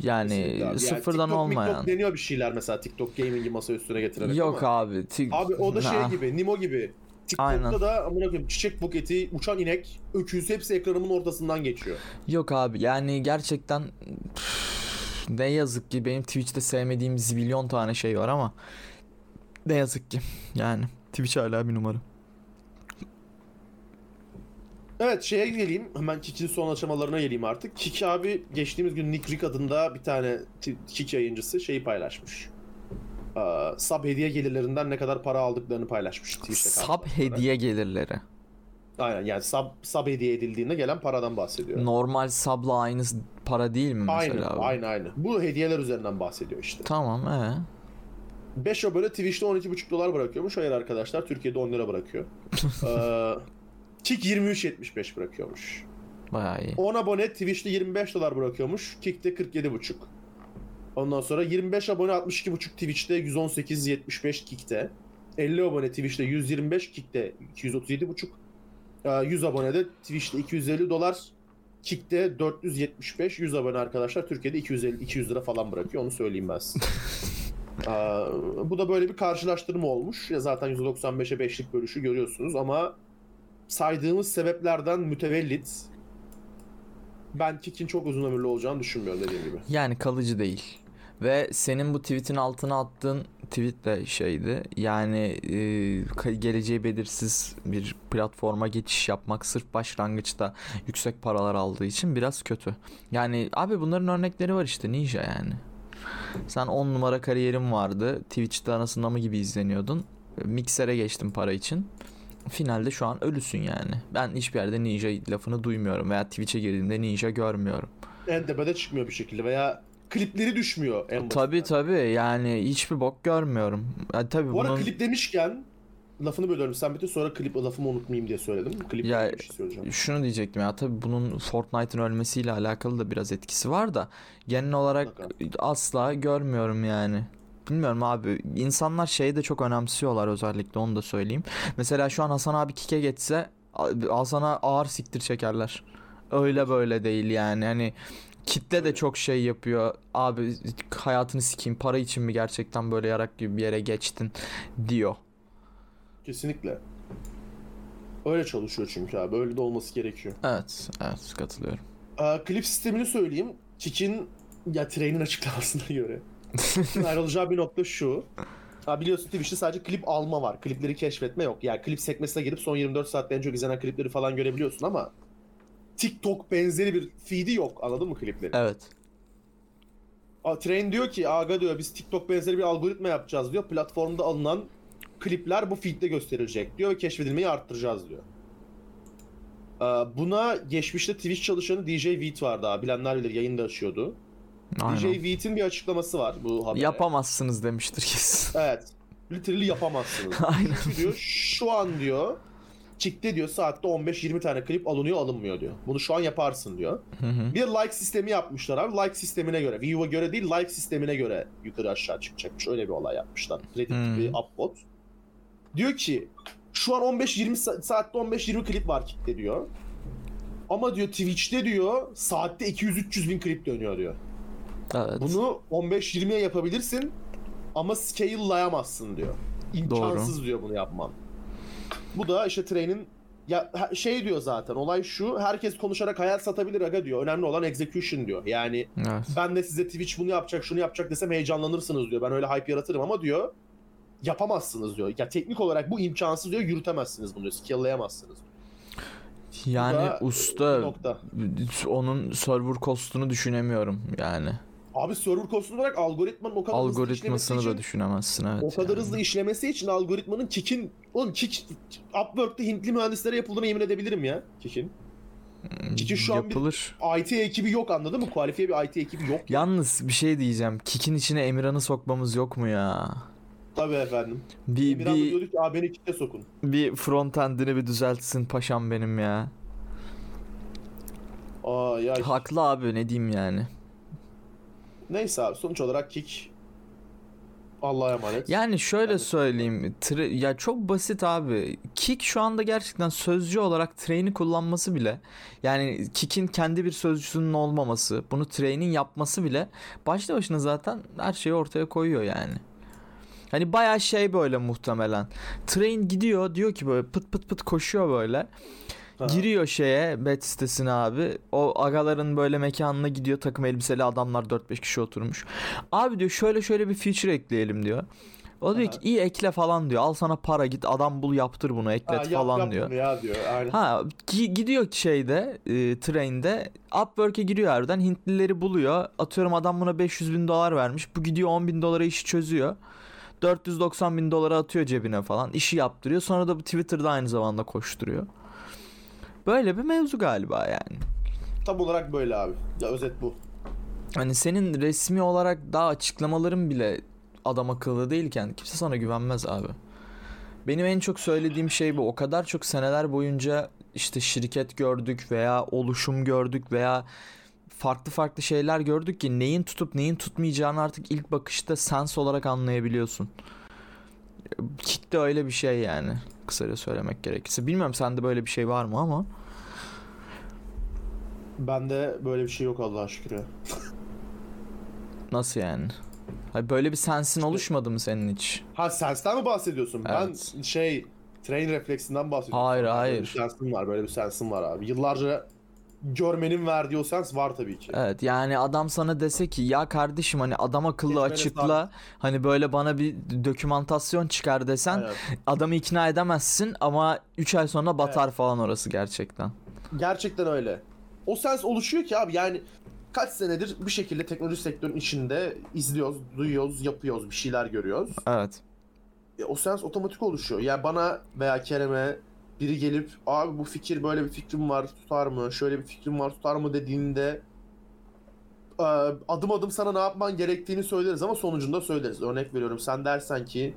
Yani Kesinlikle abi. Yani sıfırdan TikTok, olmayan. TikTok deniyor bir şeyler mesela TikTok gaming'i masa üstüne getirerek Yok abi. Tik- Abi o da şey Ha. gibi, Nimo gibi. TikTok'ta Aynen. da amına koyayım çiçek buketi, uçan inek, öküz hepsi ekranımın ortasından geçiyor. Yok abi yani gerçekten ne yazık ki benim Twitch'te sevmediğim zibilyon tane şey var ama ne yazık ki yani Twitch hala bir numara. Evet şeye geleyim. Hemen Kik'in son aşamalarına geleyim artık. Kik abi geçtiğimiz gün Nick Rick adında bir tane Kik yayıncısı şeyi paylaşmış. Ee, sub hediye gelirlerinden ne kadar para aldıklarını paylaşmış. Sub hediye gelirleri. Aynen yani sub, sub hediye edildiğinde gelen paradan bahsediyor. Normal sub'la aynı para değil mi mesela Aynen, abi? aynen aynen. Bu hediyeler üzerinden bahsediyor işte. Tamam ee. 5 abone Twitch'te 12,5 dolar bırakıyormuş. Hayır arkadaşlar Türkiye'de 10 lira bırakıyor. *laughs* ee, Kik 23.75 bırakıyormuş. Bayağı iyi. 10 abone Twitch'te 25 dolar bırakıyormuş. Kick'te 47,5. Ondan sonra 25 abone 62,5 Twitch'te 118.75 Kick'te. 50 abone Twitch'te 125 Kick'te 237,5. Ee, 100 abone de Twitch'te 250 dolar. Kick'te 475. 100 abone arkadaşlar Türkiye'de 250 200 lira falan bırakıyor. Onu söyleyeyim ben size. *laughs* Ee, bu da böyle bir karşılaştırma olmuş. Ya zaten 195'e 5'lik bölüşü görüyorsunuz ama saydığımız sebeplerden mütevellit ben Kik'in çok uzun ömürlü olacağını düşünmüyorum dediğim gibi. Yani kalıcı değil. Ve senin bu tweet'in altına attığın tweet de şeydi. Yani e, geleceği belirsiz bir platforma geçiş yapmak sırf başlangıçta yüksek paralar aldığı için biraz kötü. Yani abi bunların örnekleri var işte Ninja yani. Sen 10 numara kariyerin vardı. Twitch'te anasını mı gibi izleniyordun. Mixer'e geçtin para için. Finalde şu an ölüsün yani. Ben hiçbir yerde Ninja lafını duymuyorum veya Twitch'e girdiğimde Ninja görmüyorum. En tepede çıkmıyor bir şekilde veya klipleri düşmüyor en Tabi tabi yani hiçbir bok görmüyorum. Yani tabi Bu arada bunun klip demişken lafını bölüyorum sen bitir sonra klip lafımı unutmayayım diye söyledim. Klip Ya, bir şey söyleyeceğim. şunu diyecektim ya tabi bunun Fortnite'ın ölmesiyle alakalı da biraz etkisi var da genel olarak Mutlaka. asla görmüyorum yani bilmiyorum abi insanlar şeyi de çok önemsiyorlar özellikle onu da söyleyeyim. Mesela şu an Hasan abi kike geçse Hasan'a ağır siktir çekerler. Öyle böyle değil yani hani kitle de çok şey yapıyor. Abi hayatını sikeyim para için mi gerçekten böyle yarak gibi bir yere geçtin diyor. Kesinlikle. Öyle çalışıyor çünkü abi. Öyle de olması gerekiyor. Evet, evet katılıyorum. Ee, klip sistemini söyleyeyim. Kick'in ya Trey'nin açıklamasına göre. İşin ayrılacağı bir nokta şu. *laughs* Ha biliyorsun Twitch'te sadece klip alma var. Klipleri keşfetme yok. Yani klip sekmesine girip son 24 saatte en çok izlenen klipleri falan görebiliyorsun ama TikTok benzeri bir feed'i yok. Anladın mı klipleri? Evet. A, Train diyor ki Aga diyor biz TikTok benzeri bir algoritma yapacağız diyor. Platformda alınan klipler bu feed'de gösterilecek diyor ve keşfedilmeyi arttıracağız diyor. Ee, buna geçmişte Twitch çalışanı DJ Veet vardı abi. Bilenler bilir yayın açıyordu. Aynen. DJ Veed'in bir açıklaması var bu habere. Yapamazsınız demiştir kesin. *laughs* Evet. Literally yapamazsınız. *laughs* Aynen. Diyor şu an diyor çıktı diyor saatte 15-20 tane klip alınıyor alınmıyor diyor. Bunu şu an yaparsın diyor. Hı hı. Bir like sistemi yapmışlar abi. Like sistemine göre. View'a göre değil like sistemine göre yukarı aşağı çıkacakmış. Öyle bir olay yapmışlar. Reddit hmm. gibi upvote. Diyor ki şu an 15-20 sa- saatte 15-20 klip var kitle diyor. Ama diyor Twitch'te diyor saatte 200-300 bin klip dönüyor diyor. Evet. Bunu 15-20'ye yapabilirsin ama scale'layamazsın diyor. İmkansız Doğru. diyor bunu yapman. Bu da işte Train'in ya şey diyor zaten olay şu herkes konuşarak hayal satabilir aga diyor. Önemli olan execution diyor. Yani evet. ben de size Twitch bunu yapacak şunu yapacak desem heyecanlanırsınız diyor. Ben öyle hype yaratırım ama diyor yapamazsınız diyor. Ya teknik olarak bu imkansız diyor yürütemezsiniz bunu diyor. Skill'layamazsınız. Yani usta nokta. onun server cost'unu düşünemiyorum yani. Abi server kostu olarak algoritmanın o kadar Algoritmasını hızlı da için, düşünemezsin evet. O kadar yani. hızlı işlemesi için algoritmanın Kik'in... Oğlum Kik... Upwork'te Hintli mühendislere yapıldığına yemin edebilirim ya Kik'in. Hmm, Kik'in şu Yapılır. an bir IT ekibi yok anladın mı? Kualifiye bir IT ekibi yok. Yalnız bir şey diyeceğim. Kik'in içine Emirhan'ı sokmamız yok mu ya? Tabii efendim. Bir, Emirhan bir, diyordu ki beni Kik'e sokun. Bir frontendini bir düzeltsin paşam benim ya. Aa, ya Haklı abi ne diyeyim yani. Neyse abi sonuç olarak kick Allah'a emanet. Yani şöyle yani. söyleyeyim. Tra- ya çok basit abi. Kick şu anda gerçekten sözcü olarak train'i kullanması bile yani kick'in kendi bir sözcüsünün olmaması, bunu train'in yapması bile başta başına zaten her şeyi ortaya koyuyor yani. Hani bayağı şey böyle muhtemelen. Train gidiyor diyor ki böyle pıt pıt pıt koşuyor böyle. Ha. Giriyor şeye bet sitesine abi. O agaların böyle mekanına gidiyor takım elbiseli adamlar 4-5 kişi oturmuş. Abi diyor şöyle şöyle bir feature ekleyelim diyor. O diyor ki iyi ekle falan diyor. Al sana para git adam bul yaptır bunu eklet ha, yap, falan yap diyor. Ya diyor. Aynen. Ha gi- gidiyor şeyde e, trende Upwork'e giriyor harbiden Hintlileri buluyor. Atıyorum adam buna 500 bin dolar vermiş. Bu gidiyor 10 bin dolara işi çözüyor. 490 bin dolara atıyor cebine falan. işi yaptırıyor. Sonra da bu Twitter'da aynı zamanda koşturuyor. Böyle bir mevzu galiba yani. Tam olarak böyle abi. Ya özet bu. Hani senin resmi olarak daha açıklamaların bile adam akıllı değilken kimse sana güvenmez abi. Benim en çok söylediğim şey bu. O kadar çok seneler boyunca işte şirket gördük veya oluşum gördük veya farklı farklı şeyler gördük ki neyin tutup neyin tutmayacağını artık ilk bakışta sens olarak anlayabiliyorsun kitle öyle bir şey yani. Kısaca söylemek gerekirse. Bilmiyorum sende böyle bir şey var mı ama. Bende böyle bir şey yok Allah'a şükür. Nasıl yani? Hayır, böyle bir sensin oluşmadı mı senin hiç? Ha sensten mi bahsediyorsun? Evet. Ben şey train refleksinden bahsediyorum. Hayır hayır. Böyle bir sensin var böyle bir sensin var abi. Yıllarca görmenin verdiği o sens var tabii ki. Evet yani adam sana dese ki ya kardeşim hani adam akıllı Keşmene açıkla sabit. hani böyle bana bir dokümantasyon çıkar desen evet. adamı ikna edemezsin ama 3 ay sonra batar evet. falan orası gerçekten. Gerçekten öyle. O sens oluşuyor ki abi yani kaç senedir bir şekilde teknoloji sektörünün içinde izliyoruz, duyuyoruz, yapıyoruz, bir şeyler görüyoruz. Evet. E, o sens otomatik oluşuyor. Yani bana veya Kerem'e biri gelip abi bu fikir böyle bir fikrim var tutar mı? Şöyle bir fikrim var tutar mı dediğinde adım adım sana ne yapman gerektiğini söyleriz ama sonucunda söyleriz. Örnek veriyorum sen dersen ki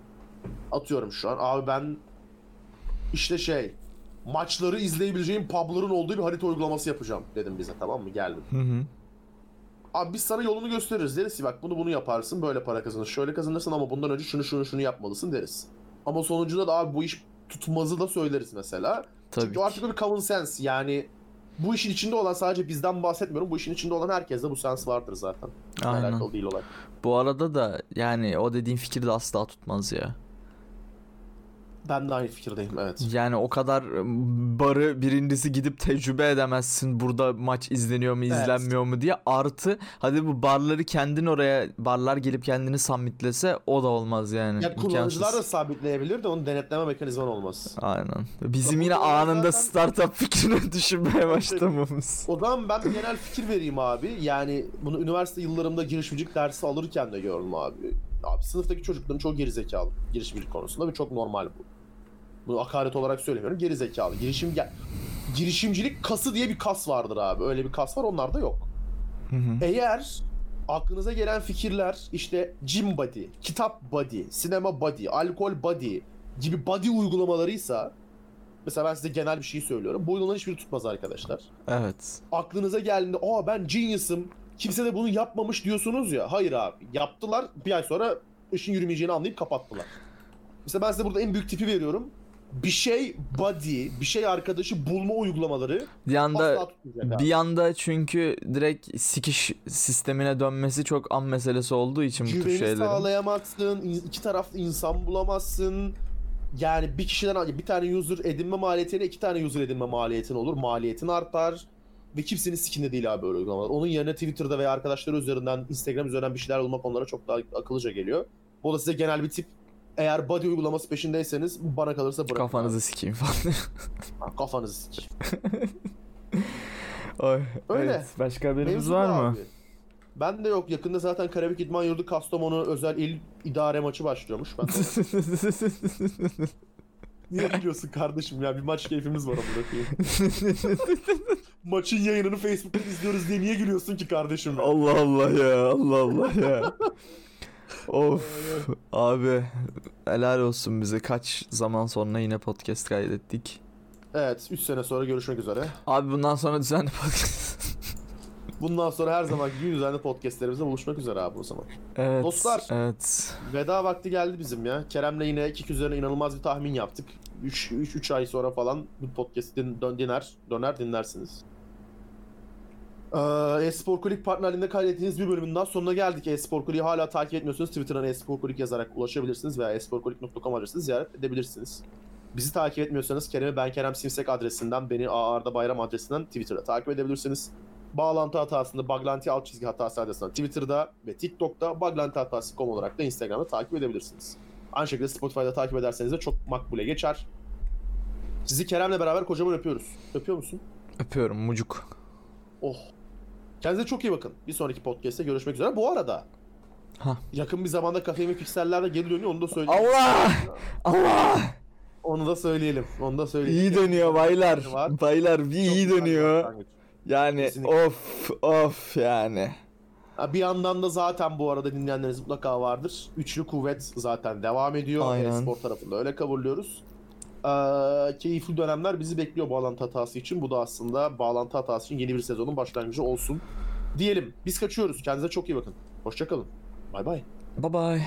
atıyorum şu an abi ben işte şey maçları izleyebileceğim pubların olduğu bir harita uygulaması yapacağım dedim bize tamam mı geldim. Hı hı. Abi biz sana yolunu gösteririz deriz ki bak bunu bunu yaparsın böyle para kazanırsın şöyle kazanırsın ama bundan önce şunu şunu şunu yapmalısın deriz. Ama sonucunda da abi bu iş tutmazı da söyleriz mesela. Tabii Çünkü ki. artık bir common sense yani bu işin içinde olan sadece bizden bahsetmiyorum. Bu işin içinde olan herkeste bu sens vardır zaten. Aynen. Alakalı değil olay. Bu arada da yani o dediğin fikir de asla tutmaz ya. Ben de aynı fikirdeyim evet. Yani o kadar barı birincisi gidip tecrübe edemezsin burada maç izleniyor mu Evet. izlenmiyor mu diye. Artı hadi bu barları kendin oraya barlar gelip kendini submitlese o da olmaz yani. Ya kullanıcılar da sabitleyebilir de onun denetleme mekanizman olmaz. Aynen. Bizim yine anında zaten- startup fikrini *laughs* düşünmeye başlamamız. O zaman ben genel fikir vereyim abi. Yani bunu üniversite yıllarımda girişimcilik dersi alırken de gördüm abi. Abi sınıftaki çocukların çoğu gerizekalı girişimcilik konusunda ve çok normal bu. Bunu hakaret olarak söylemiyorum. Gerizekalı. Girişim gel girişimcilik kası diye bir kas vardır abi. Öyle bir kas var onlarda yok. Hı hı. Eğer aklınıza gelen fikirler işte gym body, kitap body, sinema body, alkol body gibi body uygulamalarıysa mesela ben size genel bir şey söylüyorum. Bu uygulamaların hiçbiri tutmaz arkadaşlar. Evet. Aklınıza geldiğinde aa ben genius'ım kimse de bunu yapmamış diyorsunuz ya. Hayır abi yaptılar bir ay sonra işin yürümeyeceğini anlayıp kapattılar. Mesela ben size burada en büyük tipi veriyorum. Bir şey body, bir şey arkadaşı bulma uygulamaları Bir anda asla tutmayacak abi. bir anda çünkü direkt sikiş sistemine dönmesi çok an meselesi olduğu için bu tür Güveni şeylerin. sağlayamazsın, iki taraflı insan bulamazsın. Yani bir kişiden bir tane user edinme maliyetine iki tane user edinme maliyetin olur. Maliyetin artar. Ve kimsenin sikinde değil abi böyle uygulamalar. Onun yerine Twitter'da veya arkadaşları üzerinden, Instagram üzerinden bir şeyler bulmak onlara çok daha akıllıca geliyor. Bu da size genel bir tip. Eğer body uygulaması peşindeyseniz bana kalırsa bırakın. Kafanızı sikeyim falan. Ha, Kafanızı sikeyim. *laughs* Oy, Öyle. Evet, başka haberimiz Mevzu var mı? abi. Ben de yok. Yakında zaten Karabük İdman Yurdu Kastamonu özel il idare maçı başlıyormuş. Ben de *laughs* Niye gülüyorsun kardeşim ya? Bir maç keyfimiz var amına koyayım. *laughs* Maçın yayınını Facebook'ta izliyoruz diye niye gülüyorsun ki kardeşim? ya? Allah Allah ya Allah Allah ya. Of abi helal olsun bize kaç zaman sonra yine podcast kaydettik. Evet 3 sene sonra görüşmek üzere. Abi bundan sonra düzenli podcast. *laughs* Bundan sonra her zaman gibi düzenli podcastlerimizde buluşmak üzere abi o zaman. evet. Dostlar. Evet. Veda vakti geldi bizim ya. Kerem'le yine kick üzerine inanılmaz bir tahmin yaptık. 3 3 ay sonra falan bu podcast din, dön, diner, döner dinlersiniz. Espor Kulik partnerliğinde kaydettiğiniz bir bölümün daha sonuna geldik. Espor Kulik'i hala takip etmiyorsanız Twitter'dan Espor Kulik yazarak ulaşabilirsiniz veya esporkulik.com adresini ziyaret edebilirsiniz. Bizi takip etmiyorsanız Kerem'i ben Kerem Simsek adresinden, beni Arda Bayram adresinden Twitter'da takip edebilirsiniz. Bağlantı hatasında Baglanti alt çizgi hatası adresinden Twitter'da ve TikTok'ta Baglanti hatası.com olarak da Instagram'da takip edebilirsiniz. Aynı şekilde Spotify'da takip ederseniz de çok makbule geçer. Sizi Kerem'le beraber kocaman öpüyoruz. Öpüyor musun? Öpüyorum mucuk. Oh. Kendinize çok iyi bakın. Bir sonraki podcast'te görüşmek üzere. Bu arada Ha. yakın bir zamanda kafemi piksellerle geri dönüyor onu da söyleyelim. Allah! Allah! Onu da söyleyelim. Onu da söyleyelim. İyi dönüyor baylar. Var. Baylar bir Çok iyi dönüyor. Yani Kesinlikle. of of yani. Bir yandan da zaten bu arada dinleyenleriniz mutlaka vardır. Üçlü kuvvet zaten devam ediyor. Aynen. E-spor tarafında öyle kabullüyoruz. Ee, keyifli dönemler bizi bekliyor bağlantı hatası için. Bu da aslında bağlantı hatası için yeni bir sezonun başlangıcı olsun. Diyelim. Biz kaçıyoruz. Kendinize çok iyi bakın. Hoşçakalın. Bay bay. Bye bye.